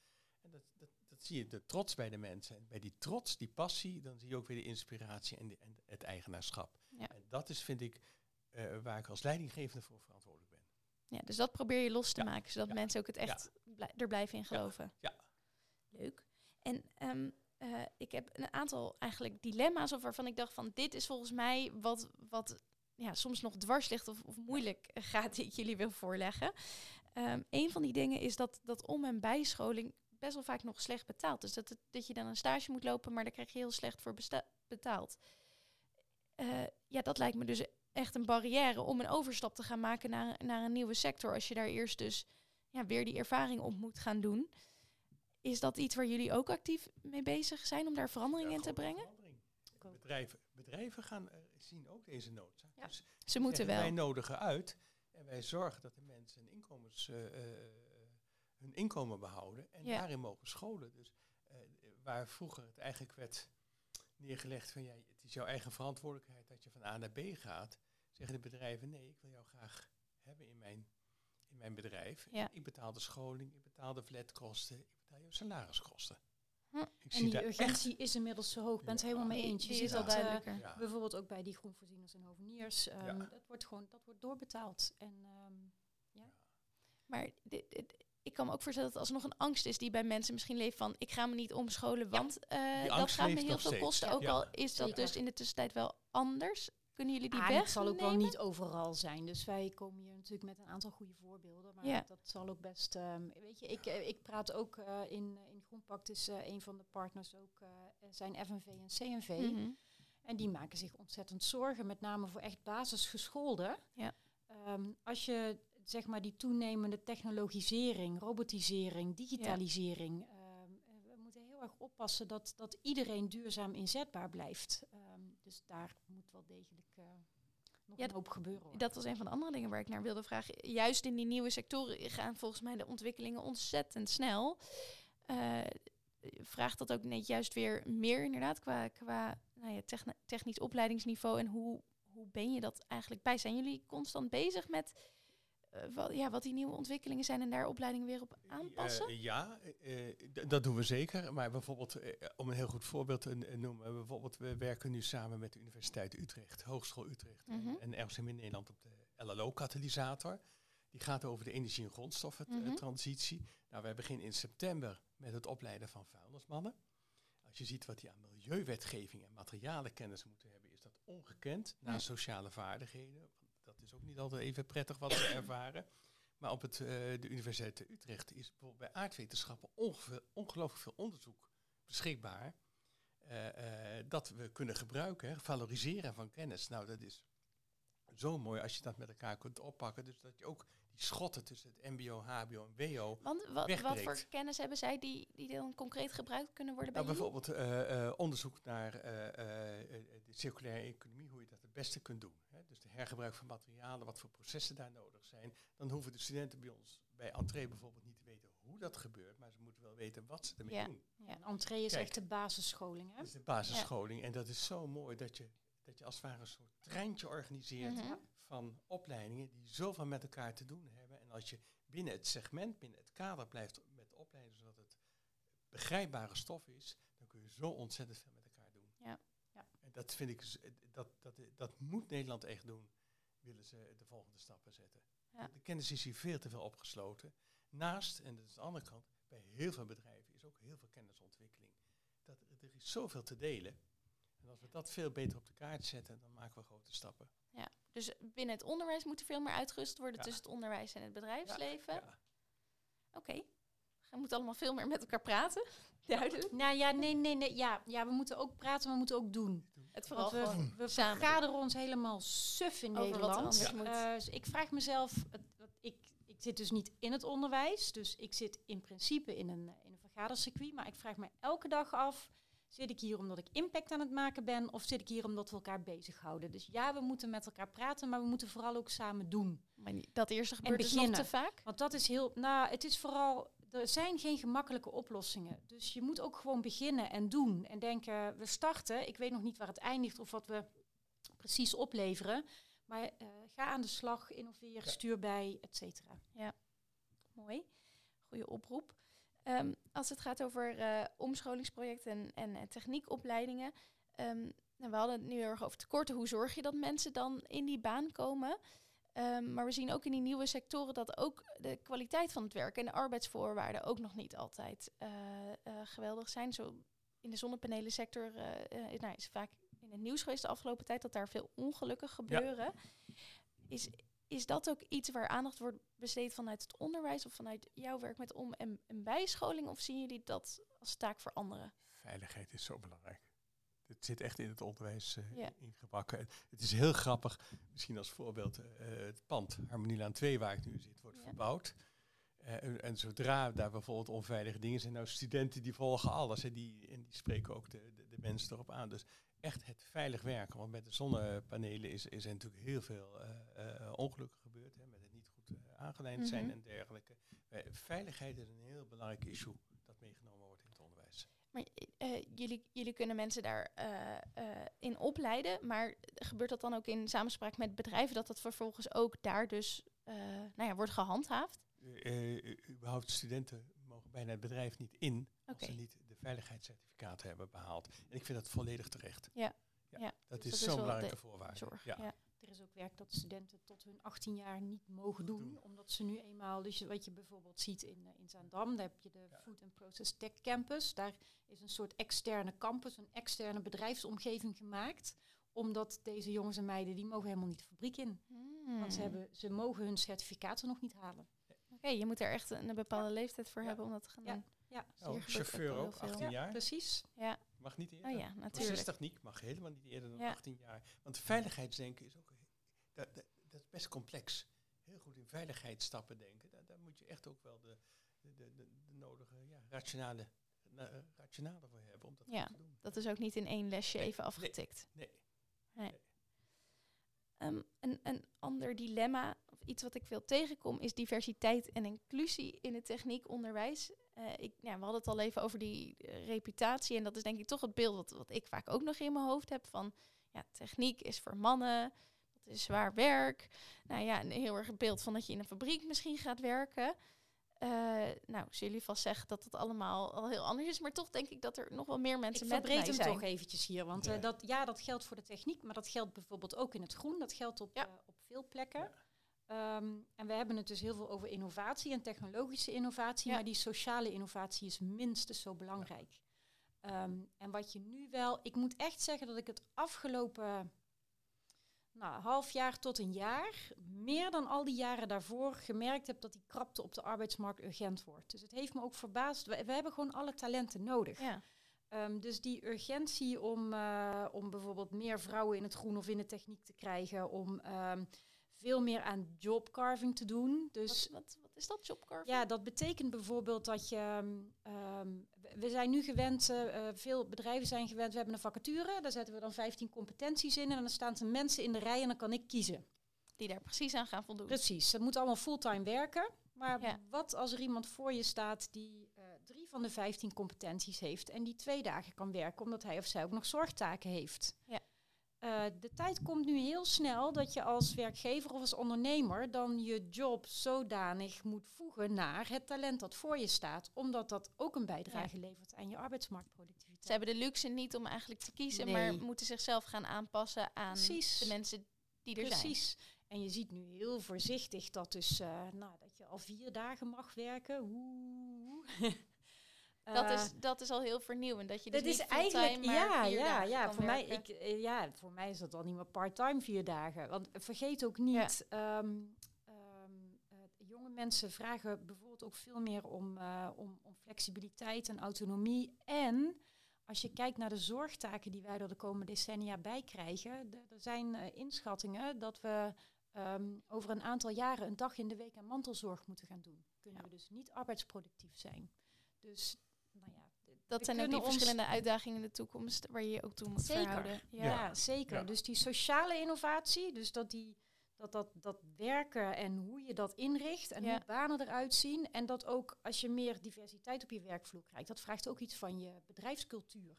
Speaker 3: En dat, dat, dat zie je, de trots bij de mensen. En bij die trots, die passie, dan zie je ook weer de inspiratie en, de, en het eigenaarschap.
Speaker 1: Ja.
Speaker 3: En dat is, vind ik, eh, waar ik als leidinggevende voor verantwoordelijk ben.
Speaker 1: ja, dus dat probeer je los te
Speaker 3: Ja.
Speaker 1: maken, zodat
Speaker 3: Ja.
Speaker 1: mensen ook het echt blij- er blijven in geloven.
Speaker 3: Ja.
Speaker 1: Leuk. En ehm, eh, ik heb een aantal eigenlijk dilemma's of waarvan ik dacht van dit is volgens mij wat, wat ja, soms nog dwars ligt of, of moeilijk gaat die ik jullie wil voorleggen. Ehm een van die dingen is dat, dat om- en bijscholing best wel vaak nog slecht betaald. Dus dat, het, dat je dan een stage moet lopen, maar daar krijg je heel slecht voor betaald. Eh, ja, dat lijkt me dus echt een barrière om een overstap te gaan maken naar, naar een nieuwe sector. Als je daar eerst dus ja, weer die ervaring op moet gaan doen. Is dat iets waar jullie ook actief mee bezig zijn om daar verandering
Speaker 3: Ja,
Speaker 1: in te brengen?
Speaker 3: verandering. Bedrijven, bedrijven gaan, eh, zien ook deze noodzaak.
Speaker 2: Ja.
Speaker 3: Dus
Speaker 1: Ze moeten
Speaker 3: zeggen, Wij
Speaker 1: wel.
Speaker 3: nodigen uit en wij zorgen dat de mensen hun, inkomens, eh, eh, hun inkomen behouden en
Speaker 1: Ja.
Speaker 3: daarin mogen scholen. Dus eh, waar vroeger het eigenlijk werd neergelegd van ja, het is jouw eigen verantwoordelijkheid dat je van A naar B gaat, zeggen de bedrijven nee, ik wil jou graag hebben in mijn, in mijn bedrijf.
Speaker 1: Ja.
Speaker 3: Ik betaal de scholing, ik betaal de flatkosten, ik betaal jouw salariskosten.
Speaker 1: Hm.
Speaker 3: Ik
Speaker 2: En die urgentie is inmiddels zo hoog. Ik ben het
Speaker 3: Ja.
Speaker 2: helemaal mee eens. Je ziet
Speaker 1: is al
Speaker 2: dat
Speaker 1: duidelijker.
Speaker 3: Ja.
Speaker 2: bijvoorbeeld ook bij die groenvoorzieners en hoveniers. ehm,
Speaker 3: Ja.
Speaker 2: dat wordt gewoon dat wordt doorbetaald. En ehm,
Speaker 1: Maar dit, dit- ik kan me ook voorstellen dat als er nog een angst is die bij mensen misschien leeft van ik ga me niet omscholen, want eh, dat gaat me heel veel
Speaker 3: steeds.
Speaker 1: kosten.
Speaker 3: Ja.
Speaker 1: Ook
Speaker 3: Ja.
Speaker 1: al is dat dus in de tussentijd wel anders. Kunnen jullie die
Speaker 2: ah, het zal ook wel niet overal zijn. Dus wij komen hier natuurlijk met een aantal goede voorbeelden. Maar
Speaker 1: Ja.
Speaker 2: dat zal ook best. ehm, weet je, ik, eh, ik praat ook eh, in, in Groenpact is eh, een van de partners ook zijn FNV en CNV.
Speaker 1: Mhm.
Speaker 2: En die maken zich ontzettend zorgen, met name voor echt basisgescholden.
Speaker 1: Ja.
Speaker 2: Ehm, als je zeg maar die toenemende technologisering, robotisering, digitalisering. ehm, eh, we moeten heel erg oppassen dat, dat iedereen duurzaam inzetbaar blijft. Dus daar moet wel degelijk eh, nog
Speaker 1: Ja,
Speaker 2: een hoop gebeuren. hoor.
Speaker 1: Dat was een van de andere dingen waar ik naar wilde vragen. Juist in die nieuwe sectoren gaan volgens mij de ontwikkelingen ontzettend snel. Eh, vraagt dat ook net juist weer meer inderdaad qua, qua nou ja, techni- technisch opleidingsniveau en hoe, hoe ben je dat eigenlijk bij? Zijn jullie constant bezig met wat, ja, wat die nieuwe ontwikkelingen zijn en daar opleidingen weer op aanpassen?
Speaker 3: Eh, ja, eh, eh, d- dat doen we zeker. Maar bijvoorbeeld, eh, om een heel goed voorbeeld te noemen, bijvoorbeeld, we werken nu samen met de Universiteit Utrecht, Hogeschool Utrecht
Speaker 1: Mhm.
Speaker 3: en, RCM in Nederland op de LLO-katalysator. Die gaat over de energie- en
Speaker 1: Mhm.
Speaker 3: grondstoffentransitie. Nou, wij beginnen in september met het opleiden van vuilnismannen. Als je ziet wat die aan milieuwetgeving en materialenkennis moeten hebben, is dat ongekend.
Speaker 1: Ja.
Speaker 3: Na sociale vaardigheden. Is ook niet altijd even prettig wat ze [COUGHS] ervaren. Maar op het, eh, de Universiteit Utrecht is bijvoorbeeld bij aardwetenschappen ongeveer, ongelooflijk veel onderzoek beschikbaar. eh, eh, dat we kunnen gebruiken. Hè. Valoriseren van kennis. Nou, dat is zo mooi als je dat met elkaar kunt oppakken. Dus dat je ook die schotten tussen het MBO, HBO en WO.
Speaker 1: Want wat, wat voor kennis hebben zij die, die dan concreet gebruikt kunnen worden bij
Speaker 3: Nou, bijvoorbeeld onderzoek naar de circulaire economie, hoe je dat het beste kunt doen. Dus de hergebruik van materialen, wat voor processen daar nodig zijn. Dan hoeven de studenten bij ons bij entree bijvoorbeeld niet te weten hoe dat gebeurt, maar ze moeten wel weten wat ze ermee
Speaker 1: Ja.
Speaker 3: doen.
Speaker 1: Ja.
Speaker 2: En entree is
Speaker 3: Kijk.
Speaker 2: echt de basisscholing. Hè?
Speaker 3: Dat is de basisscholing. En dat is zo mooi dat je, dat je als het ware een soort treintje organiseert
Speaker 1: Mhm.
Speaker 3: van opleidingen die zoveel met elkaar te doen hebben. En als je binnen het segment, binnen het kader blijft met opleiden, zodat het begrijpbare stof is, dan kun je zo ontzettend veel met elkaar doen.
Speaker 1: Ja.
Speaker 2: Ja.
Speaker 3: En dat vind ik, z- dat, dat, dat moet Nederland echt doen, willen ze de volgende stappen zetten.
Speaker 1: Ja.
Speaker 3: De kennis is hier veel te veel opgesloten. Naast, en dat is de andere kant, bij heel veel bedrijven is ook heel veel kennisontwikkeling. Dat, er is zoveel te delen. En als we dat veel beter op de kaart zetten, dan maken we grote stappen.
Speaker 1: Dus binnen het onderwijs moet er veel meer uitgerust worden
Speaker 3: Ja.
Speaker 1: tussen het onderwijs en het bedrijfsleven.
Speaker 3: Ja.
Speaker 1: Oké. We moeten allemaal veel meer met elkaar praten. [LAUGHS] Duidelijk.
Speaker 2: Nou ja, nee, nee, nee. Ja, ja, we moeten ook praten, maar we moeten ook doen.
Speaker 1: Het vooral
Speaker 2: we,
Speaker 1: gewoon
Speaker 2: we
Speaker 1: samen
Speaker 2: vergaderen ons helemaal suf in
Speaker 1: over er
Speaker 2: Nederland. Eh, dus ik vraag mezelf, ik, ik zit dus niet in het onderwijs, dus ik zit in principe in een, eh, in een vergadercircuit, maar ik vraag me elke dag af, zit ik hier omdat ik impact aan het maken ben of zit ik hier omdat we elkaar bezighouden? Dus ja, we moeten met elkaar praten, maar we moeten vooral ook samen doen.
Speaker 1: Maar dat eerste gebeurt dus nog te vaak.
Speaker 2: Want dat is heel, nou, het is vooral, er zijn geen gemakkelijke oplossingen. Dus je moet ook gewoon beginnen en doen. En denken, we starten, ik weet nog niet waar het eindigt of wat we precies opleveren. Maar eh, ga aan de slag, innoveer,
Speaker 3: Ja.
Speaker 2: stuur bij, et cetera.
Speaker 1: Mooi. Goede oproep. Ehm, als het gaat over eh, omscholingsprojecten en, en, eh, techniekopleidingen. ehm, nou, we hadden het nu heel erg over tekorten. Hoe zorg je dat mensen dan in die baan komen? Ehm, maar we zien ook in die nieuwe sectoren dat ook de kwaliteit van het werk en de arbeidsvoorwaarden ook nog niet altijd eh, eh, geweldig zijn. Zo in de zonnepanelensector eh, eh, nou, is vaak in het nieuws geweest de afgelopen tijd dat daar veel ongelukken gebeuren. Is, is dat ook iets waar aandacht wordt besteed vanuit het onderwijs of vanuit jouw werk met om- en, en bijscholing? Of zien jullie dat als taak voor anderen?
Speaker 3: Veiligheid is zo belangrijk. Het zit echt in het onderwijs eh,
Speaker 1: Ja.
Speaker 3: ingebakken. En Het is heel grappig, misschien als voorbeeld, eh, het pand Harmonielaan 2 waar ik nu zit, wordt verbouwd. Eh, en, en zodra daar bijvoorbeeld onveilige dingen zijn, nou studenten die volgen alles en die, en die spreken ook de, de, de mensen erop aan. Dus echt het veilig werken, want met de zonnepanelen is, is er natuurlijk heel veel eh, eh, ongelukken gebeurd, hè, met het niet goed eh, aangelijnd zijn
Speaker 1: Mhm.
Speaker 3: en dergelijke. Eh, veiligheid is een heel belangrijk issue dat meegenomen wordt in.
Speaker 1: Maar eh, jullie, jullie kunnen mensen daar eh, eh, in opleiden, maar gebeurt dat dan ook in samenspraak met bedrijven dat dat vervolgens ook daar dus nou ja, wordt gehandhaafd?
Speaker 3: Eh, eh, überhaupt studenten mogen bijna het bedrijf niet in als ze niet de veiligheidscertificaten hebben behaald. En ik vind dat volledig terecht.
Speaker 1: Ja.
Speaker 3: Ja,
Speaker 1: Ja.
Speaker 3: Dat
Speaker 1: Dus
Speaker 3: is
Speaker 1: dat is
Speaker 3: zo'n belangrijke
Speaker 1: de
Speaker 3: voorwaarde.
Speaker 1: Zorg.
Speaker 3: Ja.
Speaker 1: Ja.
Speaker 2: Is ook werk dat studenten tot hun 18 jaar niet mogen doen,
Speaker 3: Doen.
Speaker 2: omdat ze nu eenmaal, dus wat je bijvoorbeeld ziet in, eh, in Zaandam, daar heb je de
Speaker 3: Ja.
Speaker 2: Food and Process Tech Campus. Daar is een soort externe campus, een externe bedrijfsomgeving gemaakt, omdat deze jongens en meiden, die mogen helemaal niet de fabriek in. Want ze,
Speaker 1: Hmm.
Speaker 2: hebben, ze mogen hun certificaten nog niet halen.
Speaker 1: Oké, je moet er echt een, een bepaalde leeftijd voor
Speaker 3: Ja.
Speaker 1: hebben om dat te gaan
Speaker 2: Ja.
Speaker 1: doen.
Speaker 2: Ja,
Speaker 1: Dus
Speaker 3: Oh,
Speaker 1: ook
Speaker 3: chauffeur ook,
Speaker 1: heel veel.
Speaker 3: 18 jaar.
Speaker 2: precies.
Speaker 1: Ja,
Speaker 3: Mag niet eerder.
Speaker 1: oh ja, natuurlijk.
Speaker 3: Procestechniek mag helemaal niet eerder dan
Speaker 1: Ja.
Speaker 3: 18 jaar. Want veiligheidsdenken is ook... Dat, dat, dat is best complex. Heel goed in veiligheidsstappen denken. Daar, daar moet je echt ook wel de, de, de, de, nodige ja, rationale, na- eh, rationale voor hebben om dat
Speaker 1: Ja,
Speaker 3: te doen.
Speaker 1: Dat is ook niet in één lesje
Speaker 3: Nee,
Speaker 1: even
Speaker 3: nee.
Speaker 1: afgetikt.
Speaker 3: Nee.
Speaker 1: Ehm, en ander dilemma, of iets wat ik veel tegenkom, is diversiteit en inclusie in het techniekonderwijs. Uh, ik, ja, we hadden het al even over die uh, reputatie. En dat is denk ik toch het beeld wat, wat ik vaak ook nog in mijn hoofd heb van ja, techniek is voor mannen, dat is zwaar werk. Nou ja, een heel erg het beeld van dat je in een fabriek misschien gaat werken. Uh, nou, zullen jullie vast zeggen dat het allemaal al heel anders is, maar toch denk ik dat er nog wel meer mensen
Speaker 2: ik
Speaker 1: met mij
Speaker 2: hem
Speaker 1: zijn.
Speaker 2: toch eventjes hier, want ja. Uh, dat, ja, dat geldt voor de techniek, maar dat geldt bijvoorbeeld ook in het groen. Dat geldt op, ja. uh, op veel plekken. Ja. Um, en we hebben het dus heel veel over innovatie en technologische innovatie, maar die sociale innovatie is minstens zo belangrijk. Um, en wat je nu wel, ik moet echt zeggen dat ik het afgelopen nou, half jaar tot een jaar, meer dan al die jaren daarvoor, gemerkt heb dat die krapte op de arbeidsmarkt urgent wordt. Dus het heeft me ook verbaasd. We, we hebben gewoon alle talenten nodig.
Speaker 1: Ja.
Speaker 2: Um, dus die urgentie om, uh, om bijvoorbeeld meer vrouwen in het groen of in de techniek te krijgen, om um, veel meer aan jobcarving te doen. Dus
Speaker 1: wat, wat, wat is dat, jobcarving?
Speaker 2: Ja, dat betekent bijvoorbeeld dat je... Um, we zijn nu gewend, uh, veel bedrijven zijn gewend, we hebben een vacature, daar zetten we dan 15 competenties in en dan staan er mensen in de rij en dan kan ik kiezen.
Speaker 1: Die daar precies aan gaan voldoen.
Speaker 2: Precies, dat moet allemaal fulltime werken. Maar ja. wat als er iemand voor je staat die uh, drie van de 15 competenties heeft en die twee dagen kan werken omdat hij of zij ook nog zorgtaken heeft?
Speaker 1: Ja.
Speaker 2: Uh, de tijd komt nu heel snel dat je als werkgever of als ondernemer dan je job zodanig moet voegen naar het talent dat voor je staat, omdat dat ook een bijdrage ja. levert aan je arbeidsmarktproductiviteit.
Speaker 1: Ze hebben de luxe niet om eigenlijk te kiezen, nee. maar moeten zichzelf gaan aanpassen aan
Speaker 2: Precies.
Speaker 1: de mensen die er
Speaker 2: Precies.
Speaker 1: zijn.
Speaker 2: Precies. En je ziet nu heel voorzichtig dat, dus, uh, nou, dat je al vier dagen mag werken. Oeh.
Speaker 1: Dat is, dat is al heel vernieuwend. Dat je dus
Speaker 2: dat
Speaker 1: niet
Speaker 2: is eigenlijk,
Speaker 1: maar
Speaker 2: ja,
Speaker 1: vier
Speaker 2: ja,
Speaker 1: dagen
Speaker 2: ja.
Speaker 1: kan
Speaker 2: Voor mij, ik, uh, ja, voor mij is dat al niet meer part-time vier dagen. Want vergeet ook niet, ja. um, um, uh, jonge mensen vragen bijvoorbeeld ook veel meer om, uh, om, om flexibiliteit en autonomie. En als je kijkt naar de zorgtaken die wij er de komende decennia bij krijgen, de, er zijn uh, inschattingen dat we um, over een aantal jaren een dag in de week aan mantelzorg moeten gaan doen. Kunnen ja. we dus niet arbeidsproductief zijn. Dus
Speaker 1: dat zijn ook die verschillende uitdagingen in de toekomst waar je je ook toe moet
Speaker 2: zeker.
Speaker 1: verhouden.
Speaker 2: Ja, ja zeker. Ja. Dus die sociale innovatie, dus dat die dat, dat, dat werken en hoe je dat inricht en ja. hoe banen eruit zien. En dat ook als je meer diversiteit op je werkvloer krijgt, dat vraagt ook iets van je bedrijfscultuur.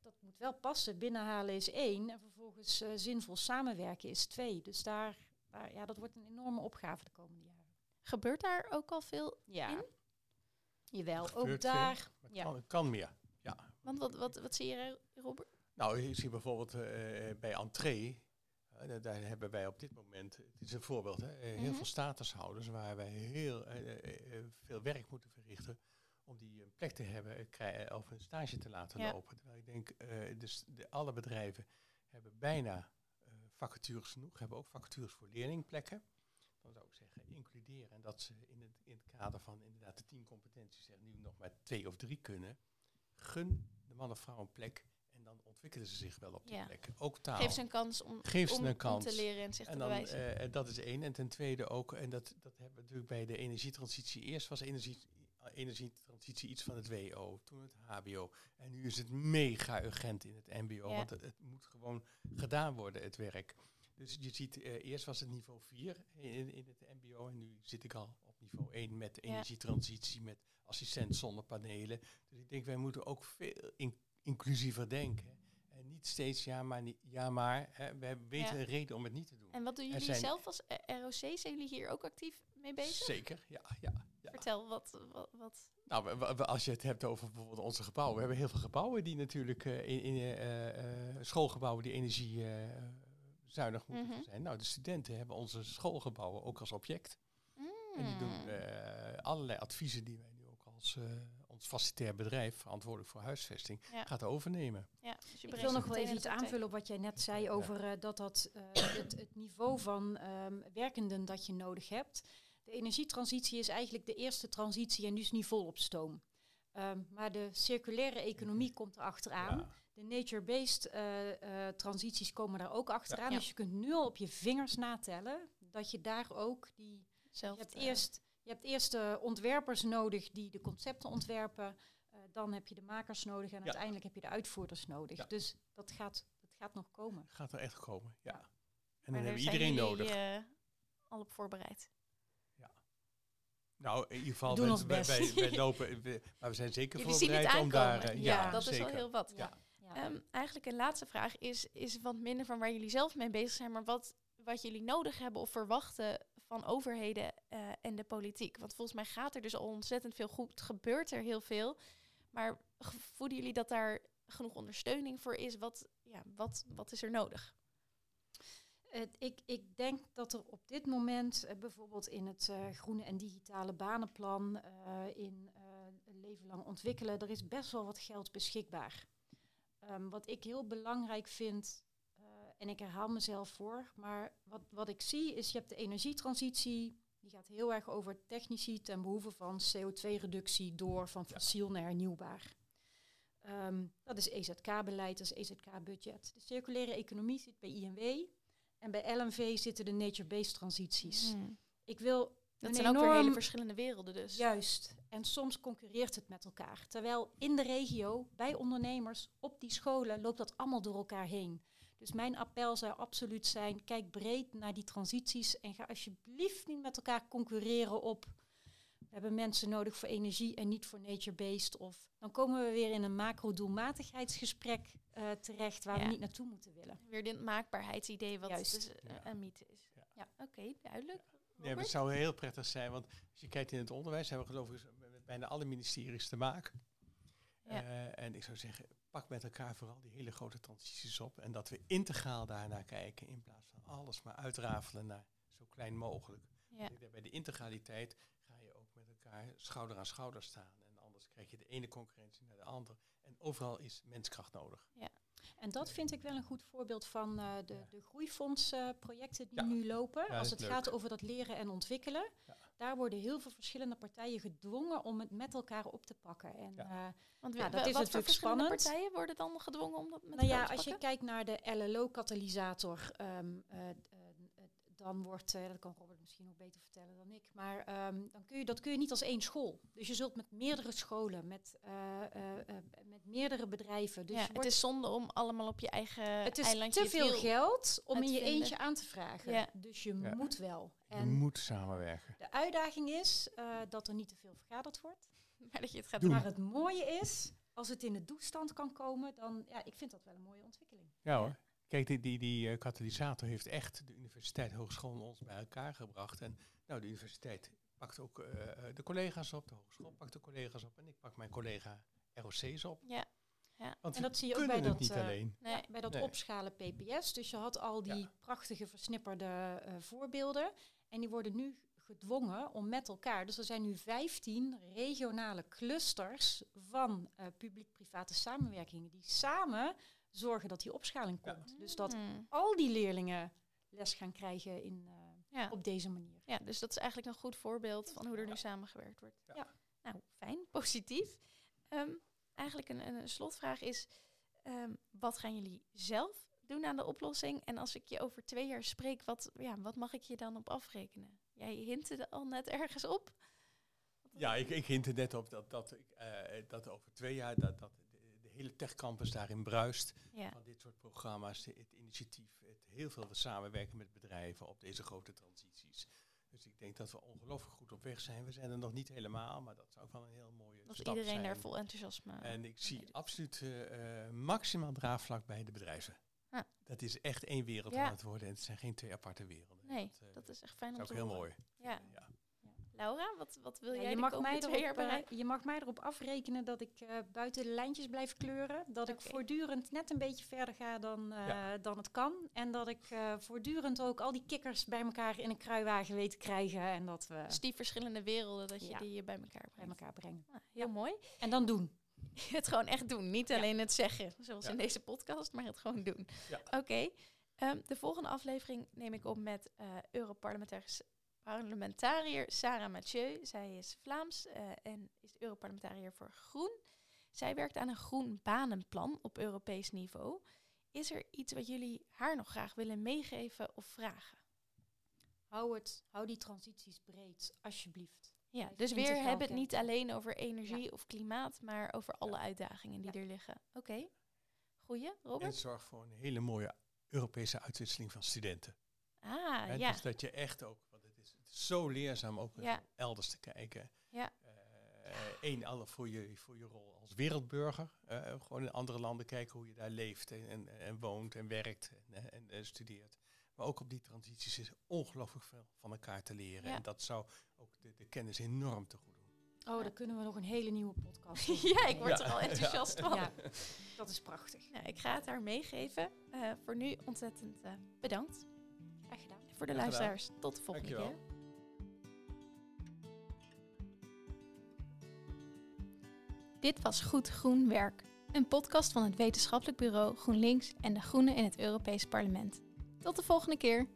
Speaker 2: Dat moet wel passen. Binnenhalen is één en vervolgens uh, zinvol samenwerken is twee. Dus daar, daar, ja, dat wordt een enorme opgave de komende jaren.
Speaker 1: Gebeurt daar ook al veel
Speaker 2: ja.
Speaker 1: in?
Speaker 2: Jawel, ook daar.
Speaker 3: Ja. kan, kan, meer. Ja.
Speaker 1: Want wat, wat, wat zie je, Robert?
Speaker 3: Nou, je ziet bijvoorbeeld uh, bij Entree, uh, daar hebben wij op dit moment, het is een voorbeeld, hè, heel -hmm. veel statushouders waar wij heel veel werk moeten verrichten om die een plek te hebben krijgen, of een stage te laten ja. lopen. Terwijl ik denk, dus de, alle bedrijven hebben bijna vacatures genoeg, hebben ook vacatures voor leerlingplekken dan zou ik zeggen, includeren. En dat ze in het, in het kader van inderdaad de tien competenties er nu nog maar twee of drie kunnen. Gun de man of vrouw een plek en dan ontwikkelen ze zich wel op die
Speaker 1: ja.
Speaker 3: plek. Ook taal.
Speaker 1: Geef ze een kans om,
Speaker 3: Geef
Speaker 1: om,
Speaker 3: een kans.
Speaker 1: om te leren en zich
Speaker 3: en
Speaker 1: te
Speaker 3: dan,
Speaker 1: bewijzen.
Speaker 3: Uh, dat is één. En ten tweede ook, en dat, dat hebben we natuurlijk bij de energietransitie. Eerst was energie, energietransitie iets van het WO, toen het HBO. En nu is het mega urgent in het MBO, ja. want het, het moet gewoon gedaan worden, het werk. Dus je ziet, uh, eerst was het niveau 4 in, in het mbo en nu zit ik al op niveau 1 met energietransitie, met assistent zonnepanelen. Dus ik denk, wij moeten ook veel in, inclusiever denken. En niet steeds ja maar, niet, ja maar. Hè, wij weten ja. een reden om het niet te doen.
Speaker 1: En wat doen jullie zelf als ROC? Zijn jullie hier ook actief mee bezig?
Speaker 3: Zeker, ja. ja, ja.
Speaker 1: Vertel, wat, wat, wat?
Speaker 3: Nou, als je het hebt over bijvoorbeeld onze gebouwen. We hebben heel veel gebouwen die natuurlijk uh, in, in uh, schoolgebouwen die energie zuinig moeten mm -hmm. zijn. Nou, de studenten hebben onze schoolgebouwen ook als object.
Speaker 1: Mm.
Speaker 3: En die doen uh, allerlei adviezen die wij nu ook als uh, ons facilitair bedrijf, verantwoordelijk voor huisvesting,
Speaker 1: ja.
Speaker 3: gaat overnemen.
Speaker 1: Ja, dus
Speaker 2: Ik wil nog wel even iets aanvullen op wat jij net zei over uh, dat, dat het, het, niveau van um, werkenden dat je nodig hebt. De energietransitie is eigenlijk de eerste transitie en dus niet vol op stoom. Um, maar de circulaire economie komt er achteraan. Ja. De nature-based uh, uh, transities komen daar ook achteraan. Ja. Dus je kunt nu al op je vingers natellen dat je daar ook die...
Speaker 1: Zelf,
Speaker 2: je, hebt eerst, je hebt eerst de ontwerpers nodig die de concepten ontwerpen. Uh, dan heb je de makers nodig en ja. uiteindelijk heb je de uitvoerders nodig. Dus dat gaat, dat gaat nog komen.
Speaker 3: Gaat er echt komen, ja. En dan
Speaker 1: Maar
Speaker 3: hebben we iedereen
Speaker 1: jullie,
Speaker 3: nodig.
Speaker 1: eh, al op voorbereid.
Speaker 3: Nou, in ieder geval,
Speaker 2: doen
Speaker 3: wij-
Speaker 2: ons
Speaker 3: wij,
Speaker 2: best.
Speaker 3: wij, wij [LAUGHS] lopen, we- maar we zijn zeker
Speaker 1: Jullie zien het
Speaker 3: voorbereid om daar... eh,
Speaker 1: ja,
Speaker 2: ja,
Speaker 1: dat is wel heel wat.
Speaker 3: Ja.
Speaker 2: Ja.
Speaker 1: Ehm, eigenlijk een laatste vraag is, is wat minder van waar jullie zelf mee bezig zijn, maar wat, wat jullie nodig hebben of verwachten van overheden eh, en de politiek. Want volgens mij gaat er dus al ontzettend veel goed, gebeurt er heel veel. Maar voelen jullie dat daar genoeg ondersteuning voor is? Wat, ja, wat, wat is er nodig?
Speaker 2: Ik, ik denk dat er op dit moment eh, bijvoorbeeld in het eh, groene en digitale banenplan, in een leven lang ontwikkelen, er is best wel wat geld beschikbaar. Ehm, wat ik heel belangrijk vind, eh, en ik herhaal mezelf voor, maar wat, wat ik zie is, je hebt de energietransitie, die gaat heel erg over technici ten behoeve van CO2-reductie door van
Speaker 3: Ja.
Speaker 2: fossiel naar hernieuwbaar. Ehm, dat is EZK-beleid, dat is EZK-budget. De circulaire economie zit bij INW. En bij LNV zitten de nature-based transities.
Speaker 1: Hmm.
Speaker 2: Ik wil
Speaker 1: Dat
Speaker 2: een
Speaker 1: zijn ook weer hele verschillende werelden dus.
Speaker 2: Juist. En soms concurreert het met elkaar. Terwijl in de regio, bij ondernemers, op die scholen, loopt dat allemaal door elkaar heen. Dus mijn appel zou absoluut zijn, kijk breed naar die transities en ga alsjeblieft niet met elkaar concurreren op. We hebben mensen nodig voor energie en niet voor nature-based. Of dan komen we weer in een macro-doelmatigheidsgesprek eh, terecht waar
Speaker 1: Ja.
Speaker 2: we niet naartoe moeten willen.
Speaker 1: Weer dit maakbaarheidsidee wat
Speaker 2: Juist.
Speaker 1: dus, eh,
Speaker 3: Ja.
Speaker 1: een mythe is.
Speaker 3: Ja.
Speaker 2: Ja.
Speaker 1: Oké, duidelijk.
Speaker 3: Nee, het zou heel prettig zijn, want als je kijkt in het onderwijs, hebben we geloof ik met bijna alle ministeries te maken.
Speaker 1: Ja.
Speaker 3: Eh, en ik zou zeggen, pak met elkaar vooral die hele grote transities op. En dat we integraal daarnaar kijken, in plaats van alles maar uitrafelen naar zo klein mogelijk.
Speaker 1: Ja.
Speaker 3: Bij de integraliteit ga je ook met elkaar schouder aan schouder staan. En anders krijg je de ene concurrentie naar de andere. En overal is menskracht nodig.
Speaker 2: En dat vind ik wel een goed voorbeeld van eh, de,
Speaker 3: Ja.
Speaker 2: de groeifondsprojecten die
Speaker 3: Ja.
Speaker 2: nu lopen.
Speaker 3: Ja,
Speaker 2: Als het gaat over dat leren en ontwikkelen.
Speaker 3: Ja.
Speaker 2: Daar worden heel veel verschillende partijen gedwongen om het met elkaar op te pakken. En,
Speaker 3: Ja.
Speaker 2: eh,
Speaker 1: Want
Speaker 2: Ja,
Speaker 1: we-
Speaker 2: dat
Speaker 1: we-
Speaker 2: is
Speaker 1: wat voor
Speaker 2: natuurlijk
Speaker 1: verschillende
Speaker 2: spannend.
Speaker 1: partijen worden dan gedwongen om dat met
Speaker 2: nou ja,
Speaker 1: elkaar te
Speaker 2: als je
Speaker 1: pakken?
Speaker 2: kijkt naar de LLO-katalysator, ehm, eh, eh, eh, dan wordt, eh, dat kan Robert misschien nog beter vertellen dan ik, maar ehm, dan kun je, dat kun je niet als één school. Dus je zult met meerdere scholen, met, eh, eh, eh, met meerdere bedrijven. Dus
Speaker 1: ja,
Speaker 2: je
Speaker 1: het
Speaker 2: wordt-
Speaker 1: is zonde om allemaal op je eigen
Speaker 2: het is te veel geld om in je eentje aan te vragen.
Speaker 1: Ja.
Speaker 2: Dus je
Speaker 3: Ja.
Speaker 2: moet wel.
Speaker 3: Je
Speaker 2: En
Speaker 3: moet samenwerken.
Speaker 2: de uitdaging is eh, dat er niet te veel vergaderd wordt. [LAUGHS]
Speaker 1: Maar dat je het gaat
Speaker 3: Doen.
Speaker 2: Maar het mooie is, als het in de doestand kan komen, dan ja, ik vind dat wel een mooie ontwikkeling.
Speaker 3: Ja hoor. Kijk, die, die, die eh, katalysator heeft echt de universiteit, hogeschool en ons bij elkaar gebracht. En nou, de universiteit pakt ook eh, eh, de collega's op, de hogeschool pakt de collega's op en ik pak mijn collega ROC's op.
Speaker 1: Ja,
Speaker 3: Want
Speaker 2: En
Speaker 3: we
Speaker 2: dat zie je ook
Speaker 3: kunnen
Speaker 2: bij
Speaker 3: het
Speaker 2: dat,
Speaker 3: niet
Speaker 2: eh,
Speaker 3: alleen.
Speaker 1: nee.
Speaker 2: Ja, bij dat
Speaker 3: Nee.
Speaker 2: opschalen PPS. Dus je had al die
Speaker 3: Ja.
Speaker 2: prachtige versnipperde eh, voorbeelden. En die worden nu gedwongen om met elkaar. Dus er zijn nu 15 regionale clusters van eh, publiek-private samenwerkingen. Die samen zorgen dat die opschaling
Speaker 3: Ja.
Speaker 2: komt. Dus dat
Speaker 1: Hmm.
Speaker 2: al die leerlingen les gaan krijgen in, eh,
Speaker 1: ja.
Speaker 2: op deze manier.
Speaker 1: ja, dus dat is eigenlijk een goed voorbeeld van hoe er nu samengewerkt wordt.
Speaker 3: Ja.
Speaker 2: Ja.
Speaker 1: Nou, fijn, positief. Ehm, eigenlijk een, een slotvraag is, ehm, wat gaan jullie zelf doen aan de oplossing? En als ik je over twee jaar spreek, wat, ja, wat mag ik je dan op afrekenen? Jij hintte er al net ergens op.
Speaker 3: Ja, ik, ik hint er net op dat, dat, ik, eh, dat over twee jaar dat, dat hele techcampus daarin bruist.
Speaker 1: Ja,
Speaker 3: Van dit soort programma's, het initiatief, het heel veel samenwerken met bedrijven op deze grote transities. Dus ik denk dat we ongelooflijk goed op weg zijn. We zijn er nog niet helemaal, maar dat zou ook wel een heel mooie
Speaker 1: dat
Speaker 3: stap
Speaker 1: iedereen
Speaker 3: zijn.
Speaker 1: daar vol enthousiasme
Speaker 3: En ik zie absoluut eh, maximaal draagvlak bij de bedrijven.
Speaker 1: Ah.
Speaker 3: Dat is echt één wereld
Speaker 1: Ja.
Speaker 3: aan het worden en het zijn geen twee aparte werelden.
Speaker 1: Nee,
Speaker 3: dat, eh,
Speaker 1: dat is echt fijn om
Speaker 3: is ook
Speaker 1: te
Speaker 3: heel
Speaker 1: horen.
Speaker 3: mooi.
Speaker 1: Ja. Laura, wat, wat wil
Speaker 2: Ja,
Speaker 1: jij
Speaker 2: je,
Speaker 1: de
Speaker 2: mag mij
Speaker 1: twee
Speaker 2: erop,
Speaker 1: jaar bereiken?
Speaker 2: je mag mij erop afrekenen dat ik eh, buiten de lijntjes blijf kleuren. Dat ik voortdurend net een beetje verder ga dan, eh,
Speaker 3: Ja.
Speaker 2: dan het kan. En dat ik eh, voortdurend ook al die kikkers bij elkaar in een kruiwagen weet te krijgen. En dat we
Speaker 1: Dus die verschillende werelden, dat je
Speaker 2: Ja.
Speaker 1: die bij elkaar
Speaker 2: bij
Speaker 1: brengt.
Speaker 2: elkaar brengen.
Speaker 1: Ah, heel mooi.
Speaker 2: En dan doen. [LAUGHS]
Speaker 1: Het gewoon echt doen. Niet
Speaker 2: Ja.
Speaker 1: alleen het zeggen, zoals
Speaker 3: Ja.
Speaker 1: in deze podcast, maar het gewoon doen.
Speaker 3: Ja.
Speaker 1: Oké. ehm, de volgende aflevering neem ik op met eh Europarlementaris parlementariër Sarah Mathieu. Zij is Vlaams eh, en is Europarlementariër voor Groen. Zij werkt aan een groen banenplan op Europees niveau. Is er iets wat jullie haar nog graag willen meegeven of vragen?
Speaker 2: Hou, het, hou die transities breed, alsjeblieft.
Speaker 1: Ja, dus weer hebben het niet alleen over energie of klimaat, maar over alle uitdagingen die
Speaker 2: Ja.
Speaker 1: er liggen. Oké. Goeie,
Speaker 3: En
Speaker 1: Robert?
Speaker 3: zorg voor een hele mooie Europese uitwisseling van studenten.
Speaker 1: Ah, ja.
Speaker 3: Dus dat je echt ook, het is, zo leerzaam ook
Speaker 1: Ja.
Speaker 3: elders te kijken.
Speaker 1: Ja.
Speaker 3: Eén, alle voor je, voor je rol als wereldburger. eh, gewoon in andere landen kijken hoe je daar leeft en, en, en woont en werkt en, en, eh, studeert. Maar ook op die transities is ongelooflijk veel van elkaar te leren.
Speaker 1: Ja.
Speaker 3: En dat zou ook de, de kennis enorm te goed doen.
Speaker 2: Oh, dan kunnen we nog een hele nieuwe podcast [LAUGHS] doen.
Speaker 1: ja, ik word
Speaker 3: Ja.
Speaker 1: er al enthousiast van.
Speaker 2: Ja, dat is prachtig.
Speaker 1: Nou, ik ga het haar meegeven. Eh, voor nu ontzettend eh, bedankt.
Speaker 2: Graag gedaan.
Speaker 1: En voor de
Speaker 3: Graag gedaan.
Speaker 1: luisteraars, tot de volgende
Speaker 3: Dankjewel.
Speaker 1: keer. Dit was Goed Groen Werk, een podcast van het wetenschappelijk bureau GroenLinks en de Groenen in het Europees Parlement. Tot de volgende keer.